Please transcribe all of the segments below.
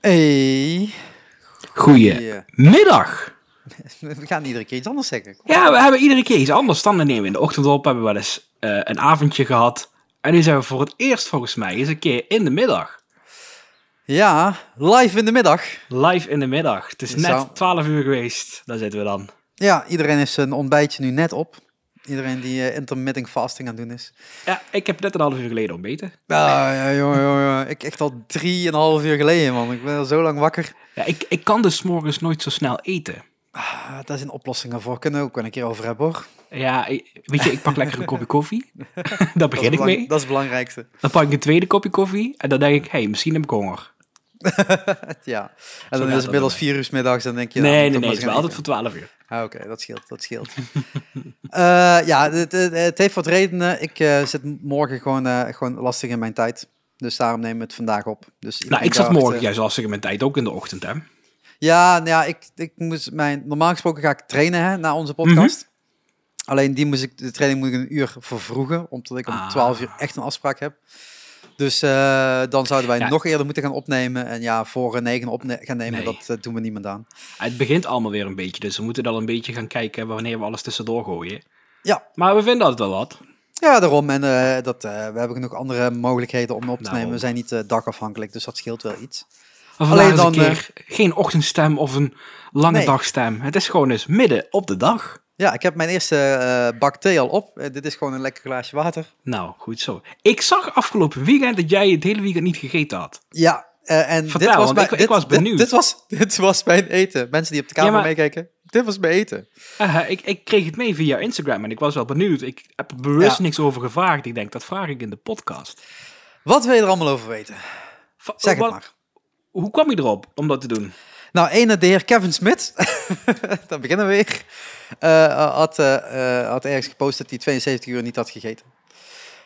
Hey. Goedemiddag. We gaan iedere keer iets anders zeggen. Ja, we hebben iedere keer iets anders. Dan nemen we in de ochtend op, hebben we wel eens eh, een avondje gehad. En nu zijn we voor het eerst volgens mij eens een keer in de middag. Ja, live in de middag. Live in de middag. Het is net Zo. 12 uur geweest. Daar zitten we dan. Ja, iedereen is zijn ontbijtje nu net op. Iedereen die eh, intermittent fasting aan het doen is. Ja, ik heb net een half uur geleden ontbeten. Ah, ja, jongen, jongen. Ik echt al drieënhalf uur geleden, man. Ik ben al zo lang wakker. Ja, ik, ik kan dus morgens nooit zo snel eten. Ah, daar zijn oplossingen voor. Kunnen we ook een keer over hebben, hoor. Ja, weet je, ik pak lekker een kopje koffie. Daar begin ik mee. Dat is het belangrijkste. Dan pak ik een tweede kopje koffie. En dan denk ik, hé, hey, misschien heb ik honger. ja. En dan is het inmiddels bij vier uur middags. Dan denk je... nee, nee, nee. Het is altijd voor 12 uur. Ah, Oké, dat scheelt, dat scheelt. Eh, ja, het, het, heeft wat redenen. Ik eh, zit morgen gewoon, eh, gewoon lastig in mijn tijd. Dus daarom nemen we het vandaag op. Dus Nou, ik zat morgen juist lastig in mijn tijd, ook in de ochtend, hè. Ja, nou ja, ik, ik moest mijn, normaal gesproken ga ik trainen hè, na onze podcast. Mhm. Alleen die moest ik, de training moet ik een uur vervroegen, omdat ik om Ah. 12 uur echt een afspraak heb. Dus eh, dan zouden wij Ja. nog eerder moeten gaan opnemen. En ja, voor negen opne gaan nemen, Nee. dat eh, doen we niemand aan. Het begint allemaal weer een beetje, dus we moeten dan een beetje gaan kijken wanneer we alles tussendoor gooien. Ja. Maar we vinden altijd wel wat. Ja, daarom. En eh, dat, we hebben genoeg andere mogelijkheden om op te nemen. We zijn niet eh, dagafhankelijk, dus dat scheelt wel iets. Alleen een dan, keer geen ochtendstem of een lange Nee. dagstem. Het is gewoon eens midden op de dag. Ja, ik heb mijn eerste eh, bak thee al op. Eh, dit is gewoon een lekker glaasje water. Nou, goed zo. Ik zag afgelopen weekend dat jij het hele weekend niet gegeten had. Ja, eh, en Vertel, dit was ik- ik dit, was benieuwd. Dit, was, dit was mijn eten. Mensen die op de Ja, maar- meekijken. Dit was mijn eten. Ik, ik kreeg het mee via Instagram en ik was wel benieuwd. Ik heb er bewust Ja. niks over gevraagd. Ik denk, dat vraag ik in de podcast. Wat wil je er allemaal over weten? Va- Zeg het maar. Hoe kwam je erop om dat te doen? Nou, ene de heer Kevin Smith, dan beginnen we weer, eh, had, eh, eh, had ergens gepost dat hij 72 uur niet had gegeten.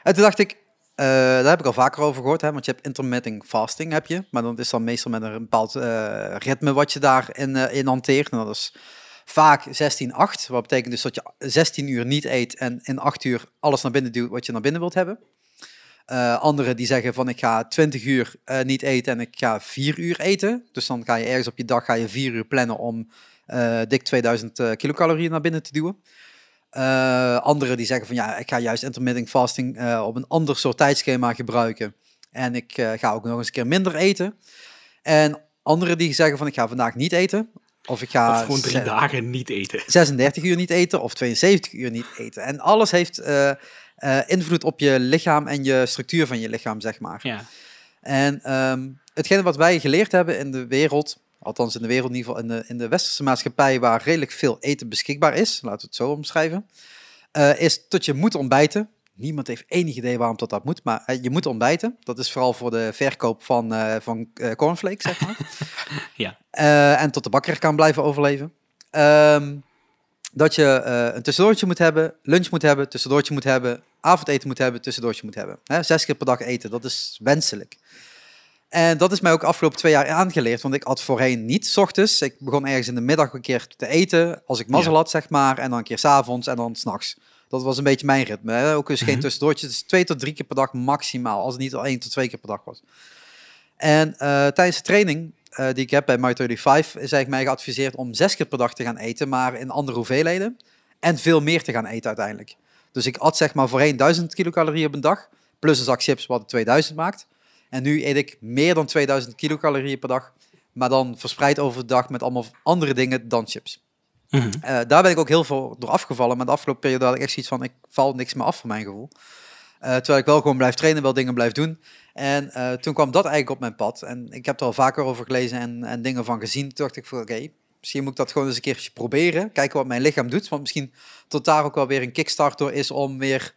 En toen dacht ik, eh, daar heb ik al vaker over gehoord, hè, want je hebt intermittent fasting, heb je. Maar dat is dan meestal met een bepaald eh, ritme wat je daarin eh, in hanteert. En dat is vaak 16-8, wat betekent dus dat je 16 uur niet eet en in 8 uur alles naar binnen duwt wat je naar binnen wilt hebben. Eh anderen die zeggen van ik ga 20 uur eh, niet eten en ik ga 4 uur eten. Dus dan ga je ergens op je dag ga je 4 uur plannen om eh, dik 2000 eh, kilocalorieën naar binnen te duwen. Anderen die zeggen van ja, ik ga juist intermittent fasting op een ander soort tijdschema gebruiken. En ik ga ook nog eens een keer minder eten. En anderen die zeggen van ik ga vandaag niet eten. Of ik ga of gewoon drie dagen niet eten. 36 uur niet eten of 72 uur niet eten. En alles heeft eh, invloed op je lichaam en je structuur van je lichaam, zeg maar. Ja. En ehm, hetgene wat wij geleerd hebben in de wereld, althans in de wereld in ieder geval, in de, in de westerse maatschappij, waar redelijk veel eten beschikbaar is, laten we het zo omschrijven, eh, is dat je moet ontbijten. Niemand heeft enig idee waarom dat, dat moet, maar eh, je moet ontbijten. Dat is vooral voor de verkoop van, eh, van cornflakes, zeg maar. Ja. En tot de bakker kan blijven overleven. Ehm, dat je eh, een tussendoortje moet hebben, lunch moet hebben, tussendoortje moet hebben, avondeten moet hebben, tussendoortje moet hebben. Zes keer per dag eten, dat is wenselijk. En dat is mij ook de afgelopen twee jaar aangeleerd, want ik had voorheen niet 's ochtends. Ik begon ergens in de middag een keer te eten, als ik mazzel Ja. had, zeg maar, en dan een keer 's avonds en dan s'nachts. Dat was een beetje mijn ritme. Ook dus geen Mhm. tussendoortje, dus twee tot drie keer per dag maximaal, als het niet al één tot twee keer per dag was. En eh, tijdens de training eh, die ik heb bij My 35 is eigenlijk mij geadviseerd om zes keer per dag te gaan eten, maar in andere hoeveelheden. En veel meer te gaan eten uiteindelijk. Dus ik at zeg maar voorheen 1000 kilocalorieën op een dag, plus een zak chips wat het 2000 maakt. En nu eet ik meer dan 2000 kilocalorieën per dag, maar dan verspreid over de dag met allemaal andere dingen dan chips. Mhm. Eh, daar ben ik ook heel veel door afgevallen. Maar de afgelopen periode had ik echt zoiets van, ik val niks meer af van mijn gevoel. Eh, terwijl ik wel gewoon blijf trainen, wel dingen blijf doen. En eh, toen kwam dat eigenlijk op mijn pad. En ik heb er al vaker over gelezen en, en dingen van gezien. Toen dacht ik van, oké, misschien moet ik dat gewoon eens een keertje proberen. Kijken wat mijn lichaam doet. Want misschien tot daar ook wel weer een kickstarter is om weer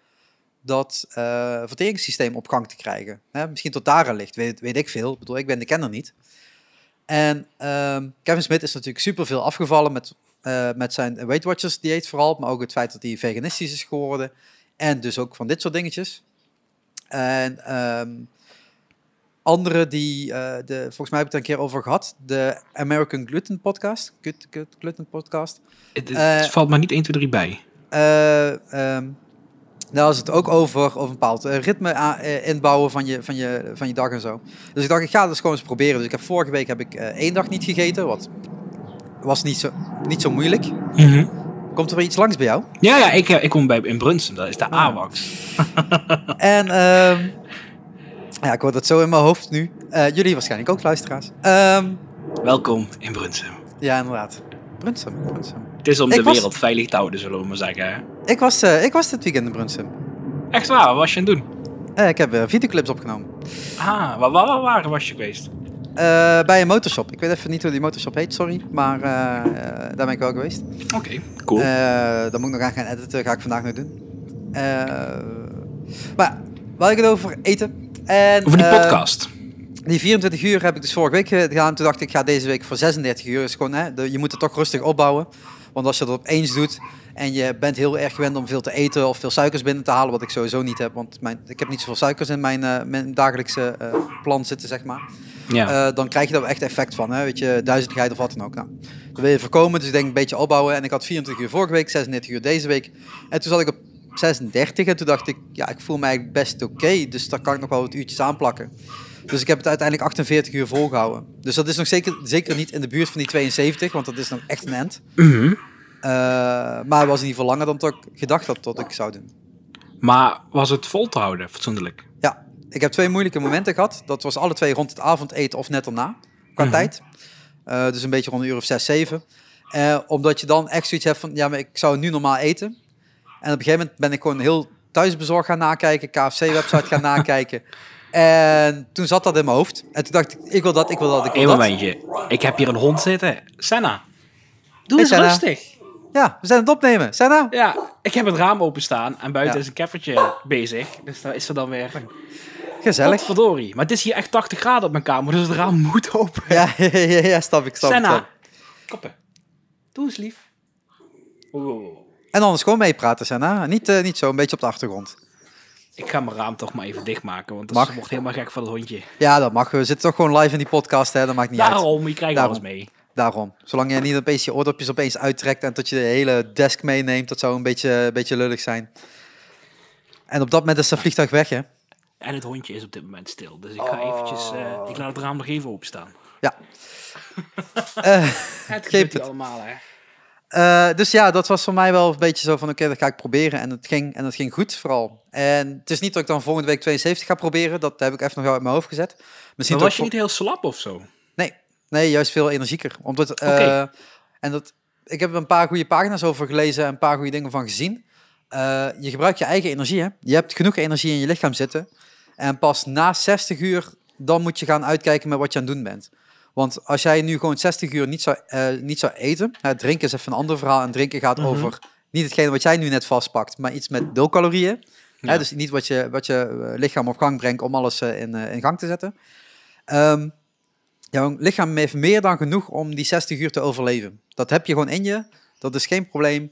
dat eh verteringssysteem op gang te krijgen. Hè, misschien tot daar aan ligt, weet, weet ik veel. Ik bedoel, ik ben de kenner niet. En ehm, Kevin Smith is natuurlijk superveel afgevallen met, met zijn Weight Watchers dieet vooral. Maar ook het feit dat hij veganistisch is geworden. En dus ook van dit soort dingetjes. En ehm andere die, eh, de, volgens mij heb ik het er een keer over gehad. De American Gluten Podcast. Gut, Gut- Gluten Podcast. Het, het Eh, valt maar niet 1, 2, 3 bij. Ehm, Daar was het ook over, over een bepaald ritme inbouwen van je, van, je, van je dag en zo. Dus ik dacht, ik ga het eens gewoon eens proberen. Dus ik heb vorige week heb ik één dag niet gegeten, wat was niet zo, niet zo moeilijk. Komt er weer iets langs bij jou? Ja, ja ik, eh, ik kom bij in Brunsum, dat is de. AWAX. En ehm, ja, ik hoor dat zo in mijn hoofd nu. Eh, jullie waarschijnlijk ook, luisteraars. Ehm, Welkom in Brunsum. ja, inderdaad. Brunsum, Brunsum. Het is om Ik de was- wereld veilig te houden, zullen we maar zeggen. hè. Ik was, eh, ik was dit weekend in Brunsum. Echt waar, wat was je aan het doen? Ik heb videoclips opgenomen. Ah, waar, waar, waar was je geweest? Eh, bij een motorshop. Ik weet even niet hoe die motorshop heet, sorry. Maar eh, daar ben ik wel geweest. Oké, cool. Eh, daar moet ik nog aan gaan editen, ga ik vandaag nog doen. Eh, maar waar ik het over eten. En, Over die podcast. Die 24 uur heb ik dus vorige week gedaan. Toen dacht ik, ik ga deze week voor 36 uur. Is gewoon, hè, de- je moet het toch rustig opbouwen. Want als je dat op eens doet en je bent heel erg gewend om veel te eten of veel suikers binnen te halen, wat ik sowieso niet heb, want mijn, ik heb niet zoveel suikers in mijn, eh, mijn dagelijkse eh, plan zitten, zeg maar. Ja. Eh, dan krijg je daar echt effect van, hè? weet je, duizendheid of wat dan ook. Nou, dat wil je voorkomen, dus ik denk een beetje opbouwen. En ik had 24 uur vorige week, 36 uur deze week. En toen zat ik op 36 en toen dacht ik, ja, ik voel me eigenlijk best oké, dus daar kan ik nog wel wat uurtjes aanplakken. Dus ik heb het uiteindelijk 48 uur volgehouden. Dus dat is nog zeker, zeker niet in de buurt van die 72, want dat is nog echt een end. Mhm. Eh, maar het was in ieder geval langer dan dat ik gedacht had dat ik zou doen. Maar was het vol te houden, fatsoenlijk? Ja, ik heb twee moeilijke momenten gehad. Dat was alle twee rond het avondeten of net daarna, qua Mhm. tijd. Eh, dus een beetje rond een uur of zes, zeven. Eh, omdat je dan echt zoiets hebt van, ja, maar ik zou nu normaal eten. En op een gegeven moment ben ik gewoon heel thuisbezorgd gaan nakijken, KFC-website gaan nakijken. En toen zat dat in mijn hoofd. En toen dacht ik, ik wil dat, ik wil dat, ik wil Eén dat. momentje. Ik heb hier een hond zitten. Senna. Doe Hey, eens Senna. rustig. Ja, we zijn het opnemen. Senna? Ja, ik heb het raam openstaan en buiten Ja. is een keffertje bezig. Dus daar is ze dan weer. Gezellig. Verdorie. Maar het is hier echt 80 graden op mijn kamer, dus het raam moet open. Ja, ja, ja, ja, stap ik, stap Senna. Koppen. Doe eens lief. Oeh. En anders gewoon meepraten, Senna. Niet, eh, niet zo, een beetje op de achtergrond. Ik ga mijn raam toch maar even dichtmaken, want dat Mag. wordt helemaal gek van het hondje. Ja, dat mag. We zitten toch gewoon live in die podcast, hè. Dat maakt niet uit. Daarom, je krijgt Daarom. alles mee. Daarom. Zolang je niet opeens je oordopjes opeens uittrekt en tot je de hele desk meeneemt, dat zou een beetje, een beetje lullig zijn. En op dat moment is dat vliegtuig weg, hè? En het hondje is op dit moment stil, dus ik ga eventjes, eh, ik laat het raam nog even openstaan. Ja. Eh, Het Geef geeft het. allemaal, hè. eh, dus ja, dat was voor mij wel een beetje zo van, oké, dat ga ik proberen. En het ging, en het ging goed, vooral. En het is niet dat ik dan volgende week 72 ga proberen. Dat heb ik even nog uit mijn hoofd gezet. Misschien Maar was je niet heel slap of zo? Nee, juist veel energieker. Omdat, eh, en dat, ik heb een paar goede pagina's over gelezen en een paar goede dingen van gezien. Eh, je gebruikt je eigen energie. Hè? Je hebt genoeg energie in je lichaam zitten. En pas na 60 uur, dan moet je gaan uitkijken met wat je aan het doen bent. Want als jij nu gewoon 60 uur niet zou, eh, niet zou eten, hè, drinken is even een ander verhaal. En drinken gaat Mhm. over niet hetgene wat jij nu net vastpakt, maar iets met nulcalorieën. Hè, Ja. dus niet wat je, wat je lichaam op gang brengt om alles in, in gang te zetten. Ehm, jouw lichaam heeft meer dan genoeg om die 60 uur te overleven. Dat heb je gewoon in je. Dat is geen probleem.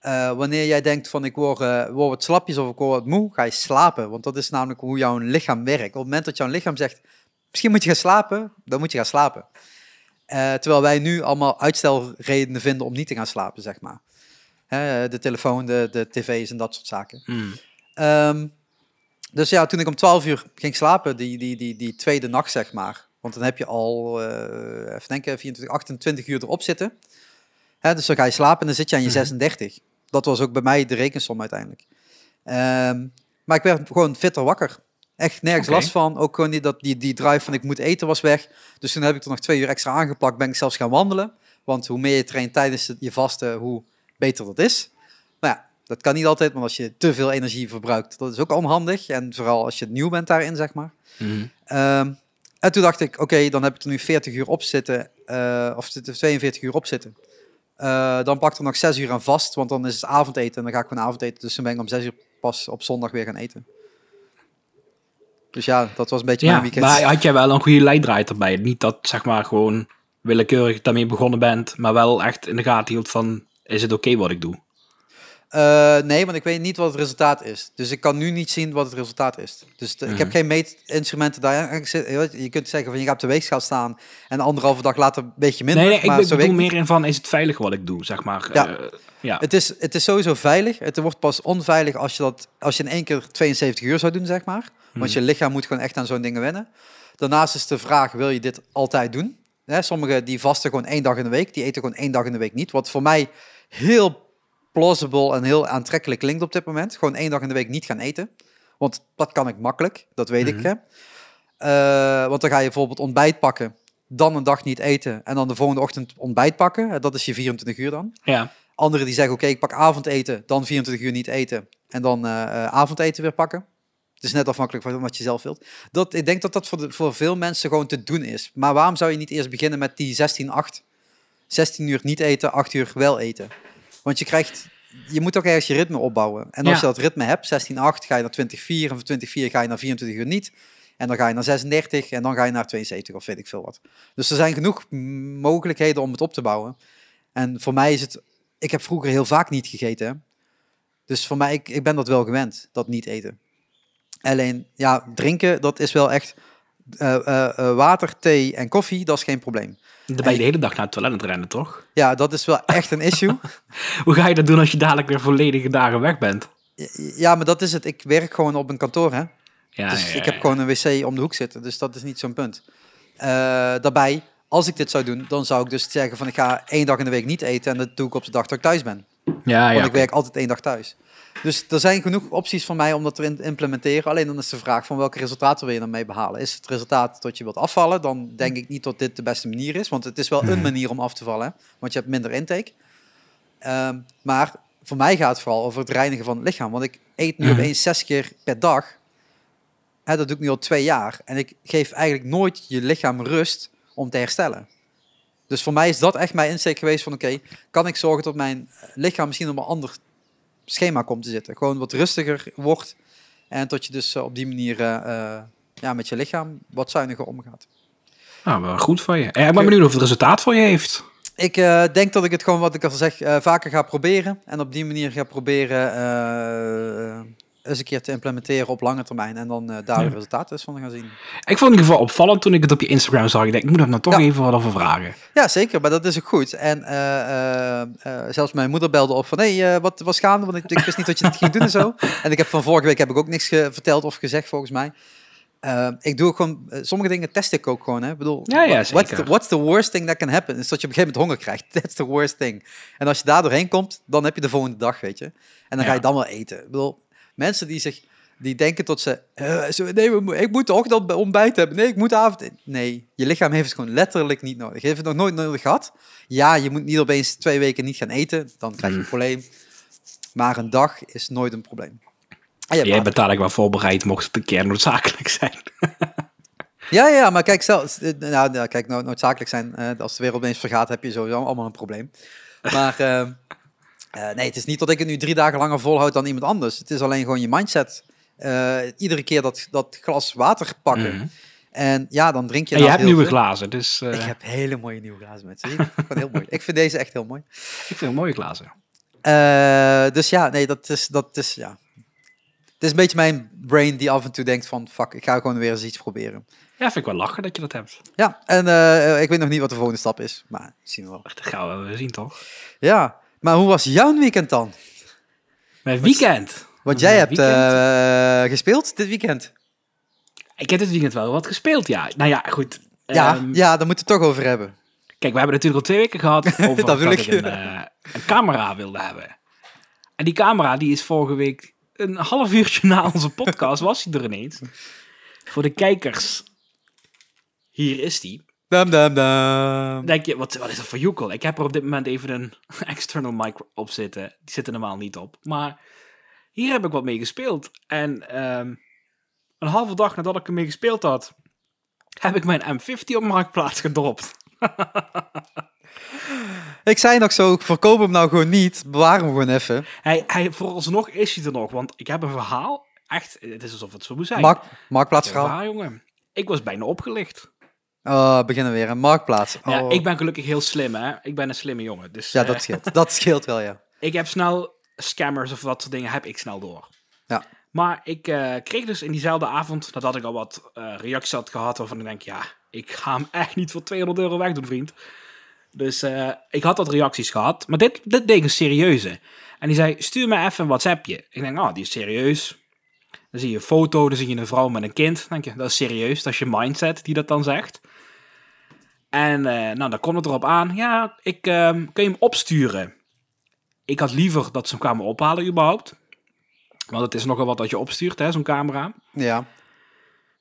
Eh, wanneer jij denkt van ik word, eh, word wat slapjes of ik word wat moe, ga je slapen. Want dat is namelijk hoe jouw lichaam werkt. Op het moment dat jouw lichaam zegt, misschien moet je gaan slapen, dan moet je gaan slapen. Eh, terwijl wij nu allemaal uitstelredenen vinden om niet te gaan slapen, zeg maar. Hè, de telefoon, de, de tv's en dat soort zaken. Hmm. Ehm, dus ja, toen ik om 12 uur ging slapen, die, die, die, die tweede nacht zeg maar. Want dan heb je al, eh, even denken, 24, 28 uur erop zitten. Hè, dus dan ga je slapen en dan zit je aan je Mhm. 36. Dat was ook bij mij de rekensom uiteindelijk. Ehm, maar ik werd gewoon fitter wakker. Echt nergens last van. Ook gewoon die, dat, die, die drive van ik moet eten was weg. Dus toen heb ik er nog twee uur extra aangepakt. Ben ik zelfs gaan wandelen. Want hoe meer je traint tijdens je vasten, hoe beter dat is. Maar ja, dat kan niet altijd. Want als je te veel energie verbruikt, dat is ook onhandig. En vooral als je nieuw bent daarin, zeg maar. Hmm. Ehm, en toen dacht ik, oké, dan heb ik er nu 40 uur op zitten. eh, of zitten 42 uur op zitten. Eh, dan pak ik er nog 6 uur aan vast. Want dan is het avondeten. En dan ga ik gewoon avondeten. Dus dan ben ik om 6 uur pas op zondag weer gaan eten. Dus ja, dat was een beetje Ja, mijn weekend. maar had jij wel een goede leidraad erbij? Niet dat, zeg maar, gewoon willekeurig daarmee begonnen bent, maar wel echt in de gaten hield van, is het oké wat ik doe? Eh, nee, want ik weet niet wat het resultaat is. Dus ik kan nu niet zien wat het resultaat is. Dus de- ik heb Mhm. geen meetinstrumenten daar. Je kunt zeggen van je gaat op de weegschaal staan en anderhalve dag later een beetje minder. nee, nee, ik maar be- zo bedoel meer in van, is het veilig wat ik doe, zeg maar. Ja. Eh, Ja. Het is, het is sowieso veilig. Het wordt pas onveilig als je, dat, als je in één keer 72 uur zou doen, zeg maar. Want je lichaam moet gewoon echt aan zo'n dingen wennen. Daarnaast is de vraag, wil je dit altijd doen? Hè, sommigen die vasten gewoon één dag in de week. Die eten gewoon één dag in de week niet. Wat voor mij heel plausible en heel aantrekkelijk klinkt op dit moment. Gewoon één dag in de week niet gaan eten. Want dat kan ik makkelijk, dat weet ik. Mhm. Hè. Eh, want dan ga je bijvoorbeeld ontbijt pakken, dan een dag niet eten en dan de volgende ochtend ontbijt pakken. Eh, Dat is je 24 uur dan. Ja. Anderen die zeggen, oké, ik pak avondeten, dan 24 uur niet eten en dan eh, avondeten weer pakken. Het is net afhankelijk van wat je zelf wilt. Dat, ik denk dat dat voor, de, voor veel mensen gewoon te doen is. Maar waarom zou je niet eerst beginnen met die 16-8? 16 uur niet eten, 8 uur wel eten. Want je krijgt, je moet ook ergens je ritme opbouwen. En als Ja. je dat ritme hebt, 16-8, ga je naar 20-4 en van 20-4 ga je naar 24 uur niet. En dan ga je naar 36 en dan ga je naar 72 of weet ik veel wat. Dus er zijn genoeg mogelijkheden om het op te bouwen. En voor mij is het, ik heb vroeger heel vaak niet gegeten. Dus voor mij, ik, ik ben dat wel gewend, dat niet eten. Alleen, ja, drinken, dat is wel echt eh, eh, eh, water, thee en koffie, dat is geen probleem. Dan ben je de hele dag naar het toilet aan het rennen, toch? Ja, dat is wel echt een issue. Hoe ga je dat doen als je dadelijk weer volledige dagen weg bent? Ja, maar dat is het. Ik werk gewoon op een kantoor, hè. Ja, dus ja, ik heb gewoon een wc om de hoek zitten. Dus dat is niet zo'n punt. Eh, daarbij, als ik dit zou doen, dan zou ik dus zeggen van ik ga één dag in de week niet eten. En dat doe ik op de dag dat ik thuis ben. Ja, Want ik werk altijd één dag thuis. Dus er zijn genoeg opties voor mij om dat te implementeren. Alleen dan is de vraag van welke resultaten wil je dan mee behalen. Is het resultaat dat je wilt afvallen, dan denk ik niet dat dit de beste manier is. Want het is wel een manier om af te vallen, hè, want je hebt minder intake. Ehm, maar voor mij gaat het vooral over het reinigen van het lichaam. Want ik eet nu Mhm. opeens zes keer per dag. Hè, dat doe ik nu al twee jaar. En ik geef eigenlijk nooit je lichaam rust om te herstellen. Dus voor mij is dat echt mijn insteek geweest van oké, kan ik zorgen dat mijn lichaam misschien op een ander schema komt te zitten. Gewoon wat rustiger wordt. En dat je dus eh, op die manier eh, eh, ja, met je lichaam wat zuiniger omgaat. Nou, wel goed van je. Eh, ik ben benieuwd of het resultaat voor je heeft. Ik denk dat ik het gewoon, wat ik al zeg, vaker ga proberen. En op die manier ga proberen eens een keer te implementeren op lange termijn. En dan eh, daar Ja. de resultaten van gaan zien. Ik vond het in ieder geval opvallend toen ik het op je Instagram zag. Ik denk, ik moet hem nou toch Ja. even wat over vragen. Ja, zeker, maar dat is ook goed. En eh, eh, zelfs mijn moeder belde op van, hé, hey, wat was gaande? Want ik, ik wist niet dat je dit ging doen en zo. En ik heb van vorige week heb ik ook niks verteld of gezegd, volgens mij. Ik doe ook gewoon, sommige dingen test ik ook gewoon. Hè. Ik bedoel, Ja, ja, what- what's, the, what's the worst thing that can happen? Is dat je op een gegeven moment honger krijgt. That's the worst thing. En als je daar doorheen komt, dan heb je de volgende dag, weet je. En dan Ja. ga je dan wel eten. Ik bedoel, mensen die zich, die denken tot ze, zo, nee, we ik moet toch dat ontbijt hebben. Nee, ik moet avond. Nee, je lichaam heeft het gewoon letterlijk niet nodig. Je heeft het nog nooit nodig gehad. Ja, je moet niet opeens twee weken niet gaan eten. Dan krijg je een Mm. probleem. Maar een dag is nooit een probleem. Hebt Jij bent dadelijk wel voorbereid mocht het een keer noodzakelijk zijn. Ja, ja, maar kijk, zelfs, eh, nou, nou, kijk, nou, noodzakelijk zijn, eh, als de wereld opeens vergaat, heb je sowieso allemaal een probleem. Maar eh, eh, nee, het is niet dat ik het nu drie dagen langer volhoud dan iemand anders. Het is alleen gewoon je mindset. Eh, iedere keer dat, dat glas water pakken. Mhm. En ja, dan drink je En je hebt nieuwe veel. glazen, dus eh, Ik heb hele mooie nieuwe glazen met. Zie heel mooi. Ik vind deze echt heel mooi. ik vind mooie glazen. Dus ja, nee, dat is, dat is, ja. Het is een beetje mijn brain die af en toe denkt van, fuck, ik ga gewoon weer eens iets proberen. Ja, vind ik wel lachen dat je dat hebt. Ja, en ik weet nog niet wat de volgende stap is, maar zien we wel. Dat gaan we zien, toch? Ja, maar hoe was jouw weekend dan? Mijn weekend. Want jij hebt eh, gespeeld dit weekend. Ik heb dit weekend wel wat gespeeld, ja. Nou ja, goed. Ja, Ehm, ja, daar moeten we het toch over hebben. Kijk, we hebben natuurlijk al twee weken gehad over Dat dat, ik. een, eh, een camera wilde hebben. En die camera die is vorige week een half uurtje na onze podcast was hij er ineens. Voor de kijkers. Hier is die. Dam, dam, dam. Dan denk je, wat, wat is dat voor joekel? Ik heb er op dit moment even een external mic op zitten. Die zit er normaal niet op. Maar hier heb ik wat mee gespeeld. En ehm, een halve dag nadat ik ermee gespeeld had, heb ik mijn M50 op marktplaats gedropt. Ik zei nog zo, verkoop hem nou gewoon niet. Bewaar hem gewoon even. Hij, hij, vooralsnog is hij er nog, want ik heb een verhaal. Echt, het is alsof het zo moet zijn. Mark, marktplaatsverhaal. verhaal, jongen. Ik was bijna opgelicht. Oh, beginnen we weer. Een marktplaats. Oh. Ja, ik ben gelukkig heel slim, hè. Ik ben een slimme jongen. Dus Ja, eh, dat scheelt. Dat scheelt wel, ja. ik heb snel scammers of dat soort dingen, heb ik snel door. Ja. Maar ik eh, kreeg dus in diezelfde avond, nadat ik al wat eh, reacties had gehad, waarvan ik denk, ja, ik ga hem echt niet voor 200 euro wegdoen, vriend. Dus eh, ik had wat reacties gehad. Maar dit, dit deed een serieuze. En die zei, stuur me even een WhatsAppje. Ik denk, oh, die is serieus. Dan zie je een foto, dan zie je een vrouw met een kind. Dan denk je, dat is serieus. Dat is je mindset die dat dan zegt. En eh, nou, dan komt het erop aan. Ja, ik ehm, kun je hem opsturen. Ik had liever dat ze hem kwamen ophalen überhaupt. Want het is nogal wat dat je opstuurt, hè, zo'n camera. Ja.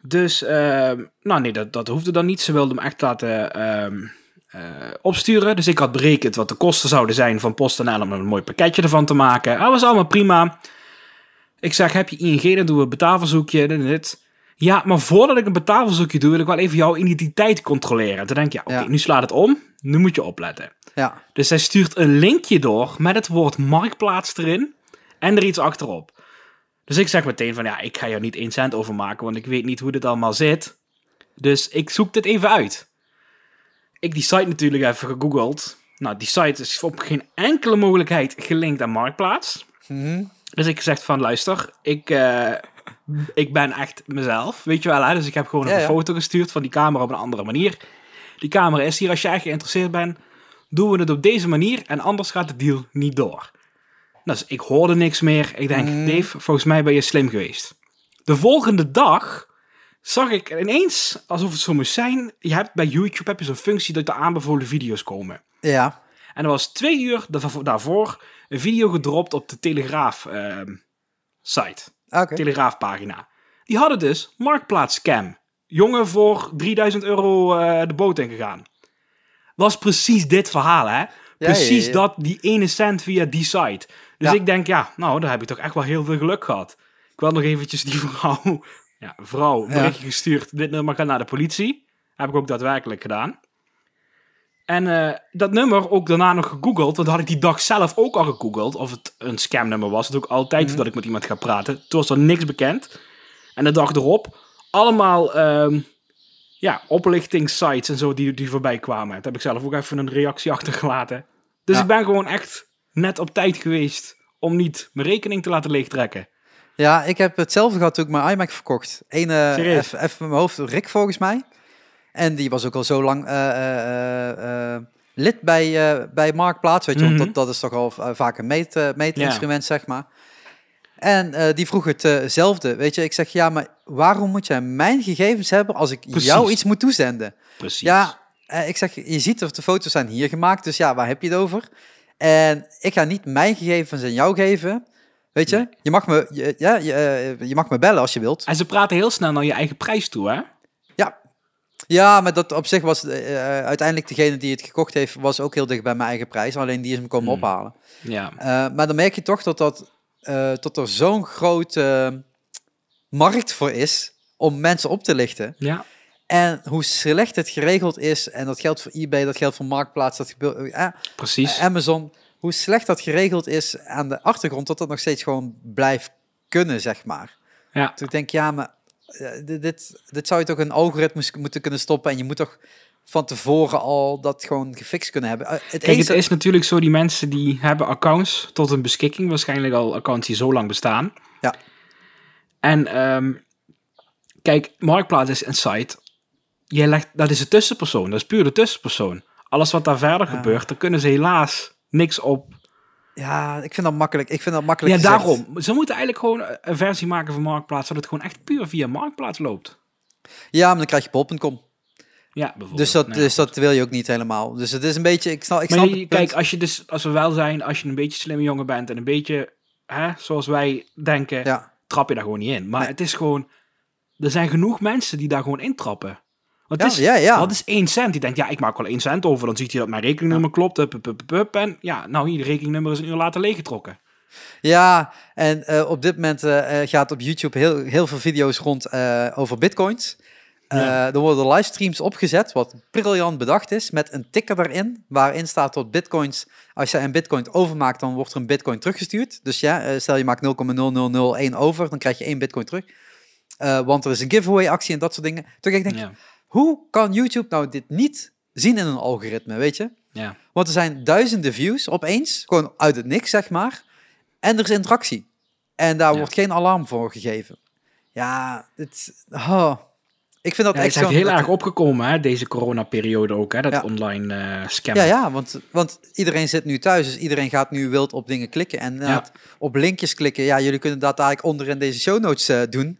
Dus, ehm, nou nee, dat, dat hoefde dan niet. Ze wilden hem echt laten ehm, eh, opsturen. Dus ik had berekend wat de kosten zouden zijn van PostNL om er een mooi pakketje ervan te maken. Dat was allemaal prima. Ik zeg, heb je ING, dan doen we een betaalverzoekje. Dit, dit. Ja, maar voordat ik een betaalverzoekje doe, wil ik wel even jouw identiteit controleren. Toen denk ik, ja, oké, Ja. nu slaat het om. Nu moet je opletten. Ja. Dus zij stuurt een linkje door met het woord marktplaats erin en er iets achterop. Dus ik zeg meteen van ja, ik ga jou niet één cent overmaken, want ik weet niet hoe dit allemaal zit. Dus ik zoek dit even uit. Ik die site natuurlijk even gegoogeld. Nou, die site is op geen enkele mogelijkheid gelinkt aan Marktplaats. Mhm. Dus ik zeg van luister, ik, eh, ik ben echt mezelf, weet je wel. Hè? Dus ik heb gewoon Ja, een ja. foto gestuurd van die camera op een andere manier. Die camera is hier, als jij geïnteresseerd bent, doen we het op deze manier en anders gaat de deal niet door. Dus ik hoorde niks meer. Ik denk, Mhm. Dave, volgens mij ben je slim geweest. De volgende dag zag ik ineens, alsof het zo moest zijn, je hebt bij YouTube heb je zo'n functie dat de aanbevolen video's komen. Ja. En er was twee uur daarvo- daarvoor een video gedropt op de Telegraaf ehm, site. Telegraafpagina. Die hadden dus Marktplaats scam. Jongen voor 3000 euro eh, de boot ingegaan. Was precies dit verhaal, hè? Precies ja, ja. dat, die ene cent via die site. Dus ik denk, ja, nou, daar heb ik toch echt wel heel veel geluk gehad. Ik wil nog eventjes die vrouw, ja, vrouw, berichtje gestuurd. Dit nummer gaat naar de politie. Heb ik ook daadwerkelijk gedaan. En eh, dat nummer ook daarna nog gegoogeld, want had ik die dag zelf ook al gegoogeld of het een scamnummer was. Dat doe ik altijd Mhm. voordat ik met iemand ga praten. Toen was er niks bekend. En de dag erop, allemaal ehm, ja, oplichtingssites en zo die, die voorbij kwamen. Daar heb ik zelf ook even een reactie achtergelaten. Dus Ja. ik ben gewoon echt net op tijd geweest om niet mijn rekening te laten leegtrekken. Ja, ik heb hetzelfde gehad toen ik mijn iMac verkocht. Eén, Serieus? even mijn hoofd, Rick volgens mij. En die was ook al zo lang eh, eh, eh, lid bij, bij Marktplaats, weet je, Mhm. want dat, dat is toch al vaak een meet, meetinstrument, zeg maar. En die vroeg hetzelfde, weet je. Ik zeg, ja, maar waarom moet jij mijn gegevens hebben als ik Precies. jou iets moet toezenden? Precies. Ja, ik zeg, je ziet of de foto's zijn hier gemaakt, dus ja, waar heb je het over? En ik ga niet mijn gegevens aan jou geven. Weet je, je, mag me, je, ja, je, je mag me bellen als je wilt. En ze praten heel snel naar je eigen prijs toe, hè? Ja. Maar dat op zich was eh, uiteindelijk degene die het gekocht heeft, was ook heel dicht bij mijn eigen prijs. Alleen die is hem komen Hmm. ophalen. Ja. Eh, maar dan merk je toch dat, dat, eh, dat er zo'n grote markt voor is om mensen op te lichten. Ja. En hoe slecht het geregeld is, en dat geldt voor eBay, dat geldt voor Marktplaats, dat gebeurt, eh, Precies. Amazon, hoe slecht dat geregeld is aan de achtergrond, dat dat nog steeds gewoon blijft kunnen, zeg maar. Ja. Toen denk ik, ja, maar eh, dit, dit, dit zou je toch een algoritme moeten kunnen stoppen en je moet toch van tevoren al dat gewoon gefixt kunnen hebben. Eh, het Kijk, het is natuurlijk zo, die mensen die hebben accounts tot een beschikking, waarschijnlijk al accounts die zo lang bestaan. Ja. En ehm, kijk, Marktplaats is een site. Jij legt, dat is een tussenpersoon, dat is puur de tussenpersoon. Alles wat daar verder Ja. gebeurt, daar kunnen ze helaas niks op. Ja, ik vind dat makkelijk. Ik vind dat makkelijk Ja, gezegd. daarom. Ze moeten eigenlijk gewoon een versie maken van Marktplaats, zodat het gewoon echt puur via Marktplaats loopt. Ja, maar dan krijg je bol.com. Ja, bijvoorbeeld. Dus dat, Nou dus dat wil je ook niet helemaal. Dus het is een beetje, ik snap, ik Maar snap je- kijk, als je dus, als we wel zijn, als je een beetje slimme jongen bent en een beetje, hè, zoals wij denken, Ja, trap je daar gewoon niet in. Maar Nee. het is gewoon, er zijn genoeg mensen die daar gewoon intrappen. Want het is, ja, ja. wat is één cent? Die denkt, ja, ik maak wel één cent over, dan ziet hij dat mijn rekeningnummer klopt, hup, hup, hup, en ja, nou hier, de rekeningnummer is een uur later leeggetrokken. Ja, en eh, op dit moment eh, eh, gaat op YouTube heel, heel veel video's rond over bitcoins. Ja. er worden livestreams opgezet, wat briljant bedacht is, met een ticker erin, waarin staat dat bitcoins, als je een bitcoin overmaakt, dan wordt er een bitcoin teruggestuurd. Dus ja, stel je maakt 0,0001 over, dan krijg je één bitcoin terug. Want er is een giveaway actie en dat soort dingen. Toen ik denk, Ja, hoe kan YouTube nou dit niet zien in een algoritme, weet je? ja. Want er zijn duizenden views opeens, gewoon uit het niks, zeg maar. En er is interactie. En daar Ja. wordt geen alarm voor gegeven. Ja, het, oh, Ik vind dat Ja, echt is heel erg opgekomen, hè, deze coronaperiode ook, hè, dat Ja. online eh scammen. Ja, ja, want, want iedereen zit nu thuis, dus iedereen gaat nu wild op dingen klikken. En op linkjes klikken, ja, jullie kunnen dat eigenlijk onder in deze show notes eh, doen.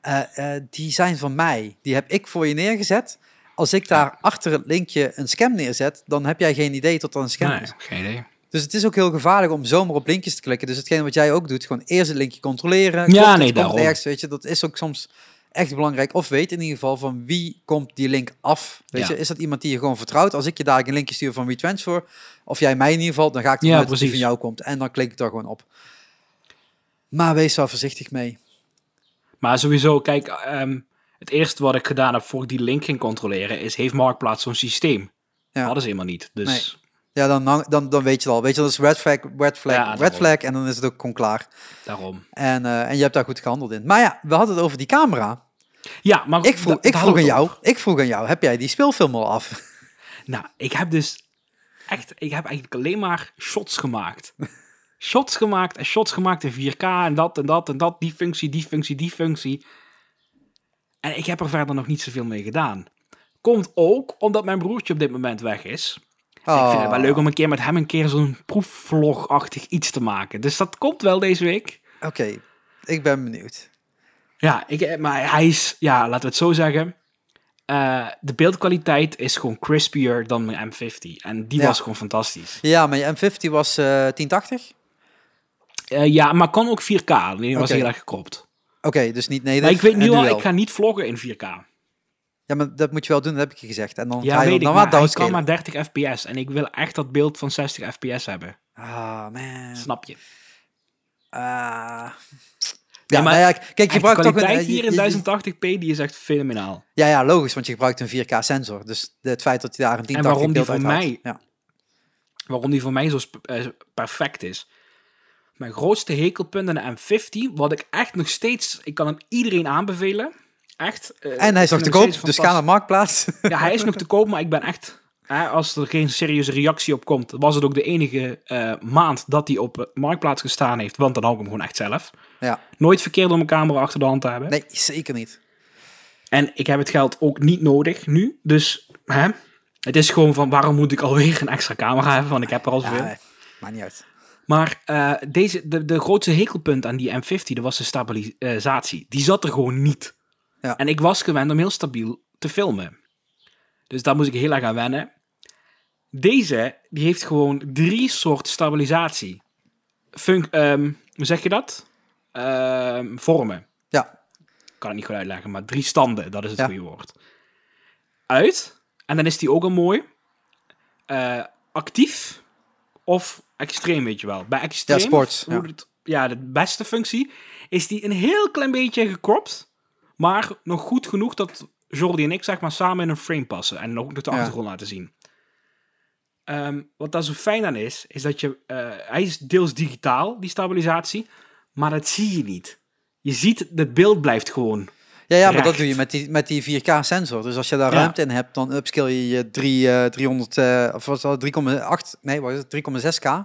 Eh, eh, die zijn van mij. Die heb ik voor je neergezet. Als ik daar achter het linkje een scam neerzet, dan heb jij geen idee tot dat een scam Nee, is. geen idee. Dus het is ook heel gevaarlijk om zomaar op linkjes te klikken. Dus hetgeen wat jij ook doet, gewoon eerst het linkje controleren. Ja, nee, daarom. ergens, weet je, dat is ook soms echt belangrijk. Of weet in ieder geval van wie komt die link af. Weet Ja. je, is dat iemand die je gewoon vertrouwt? Als ik je daar een linkje stuur van WeTransfer, of jij mij in ieder geval, dan ga ik ervan Ja, uit dat die van jou komt. En dan klik ik daar gewoon op. Maar wees daar voorzichtig mee. Maar sowieso, kijk, ehm, het eerste wat ik gedaan heb voor ik die link ging controleren, is heeft Marktplaats zo'n systeem? Ja. Hadden ze helemaal niet. Dus Nee. Ja, dan, dan, dan weet je het al. Weet je, dat is red flag, red flag, Ja, red flag. En dan is het ook gewoon klaar. daarom. En, eh, en je hebt daar goed gehandeld in. Maar ja, we hadden het over die camera. Ja, maar Ik vroeg, ik vroeg aan jou, ik vroeg aan jou, heb jij die speelfilm al af? Nou, ik heb dus echt, ik heb eigenlijk alleen maar shots gemaakt. shots gemaakt en shots gemaakt in 4K en dat en dat en dat, die functie, die functie, die functie. En ik heb er verder nog niet zoveel mee gedaan. Komt ook omdat mijn broertje op dit moment weg is. Ik vind het wel leuk om een keer met hem een keer zo'n proefvlogachtig iets te maken. Dus dat komt wel deze week. Oké, ik ben benieuwd. Ja, ik, maar hij is, ja, laten we het zo zeggen. Eh, de beeldkwaliteit is gewoon crispier dan mijn M50. En die Ja. was gewoon fantastisch. Ja, maar je M50 was eh 1080? Eh, ja, maar kan ook 4K. Alleen was Oké. heel erg gekropt. Oké, dus niet. Maar ik weet en nu al, ik ga niet vloggen in 4K. Ja, maar dat moet je wel doen, dat heb ik je gezegd. En dan Ja, ga je weet ik, dan maar hij kan downscalen. maar 30 fps. En ik wil echt dat beeld van 60 fps hebben. Ah, man. Snap je? Ah. Ja, Ja, maar maar ja, kijk, je gebruikt toch een... kwaliteit eh, hier in je- 1080p, die is echt fenomenaal. Ja, ja, logisch, want je gebruikt een 4K sensor. Dus de- het feit dat je daar een 1080 waarom die beeld voor uithaalt. mij- Ja. waarom die voor mij zo eh, perfect is. Mijn grootste hekelpunt aan de M50, wat ik echt nog steeds, ik kan hem iedereen aanbevelen. Echt. eh, En hij is nog te koop, dus ga naar. Marktplaats. Ja, hij is nog te koop, maar ik ben echt, hè, als er geen serieuze reactie op komt, was het ook de enige eh, maand dat hij op eh, Marktplaats gestaan heeft, want dan hou ik hem gewoon echt zelf. ja, Nooit verkeerd om mijn camera achter de hand te hebben. nee, zeker niet. En ik heb het geld ook niet nodig nu, dus hè, het is gewoon van, waarom moet ik alweer een extra camera hebben, want ik heb er al zoveel. Ja, maakt niet uit. Maar eh, deze, de, de grootste hekelpunt aan die M50, dat was de stabilisatie. Die zat er gewoon niet. Ja. En ik was gewend om heel stabiel te filmen. Dus daar moest ik heel erg aan wennen. Deze, die heeft gewoon drie soorten stabilisatie. Funk, ehm, hoe zeg je dat? Ehm, vormen. Ja, Ik kan het niet goed uitleggen, maar drie standen, dat is het Ja. goede woord. Uit, en dan is die ook al mooi. Eh, actief of extreem, weet je wel. Bij extreem, Ja, ja. Het, ja, de beste functie, is die een heel klein beetje gekropt, maar nog goed genoeg dat Jordi en ik zeg maar samen in een frame passen en nog de Ja. achtergrond laten zien. Ehm, wat daar zo fijn aan is, is dat je, eh, hij is deels digitaal, die stabilisatie, maar dat zie je niet. Je ziet, het beeld blijft gewoon. Ja, ja maar dat doe je met die, met die 4K sensor. Dus als je daar Ja. ruimte in hebt, dan upscale je je 3, eh, 300, eh, of was dat 3,8, nee, wat is het, 3,6K.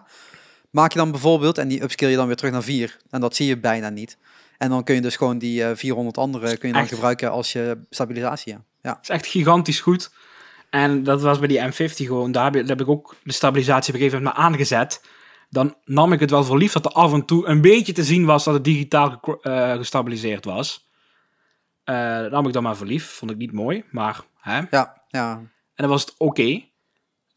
Maak je dan bijvoorbeeld, en die upscale je dan weer terug naar 4. En dat zie je bijna niet. En dan kun je dus gewoon die eh, 400 andere kun je dan Echt? gebruiken als je stabilisatie. Ja. ja. Het is echt gigantisch goed. En dat was bij die M50 gewoon. Daar heb, daar heb ik ook de stabilisatie op een gegeven moment maar aangezet. Dan nam ik het wel voor lief dat er af en toe een beetje te zien was dat het digitaal eh, gestabiliseerd was. Eh dat nam ik dan maar voor lief. Vond ik niet mooi, maar hè. Ja, ja. En dan was het oké.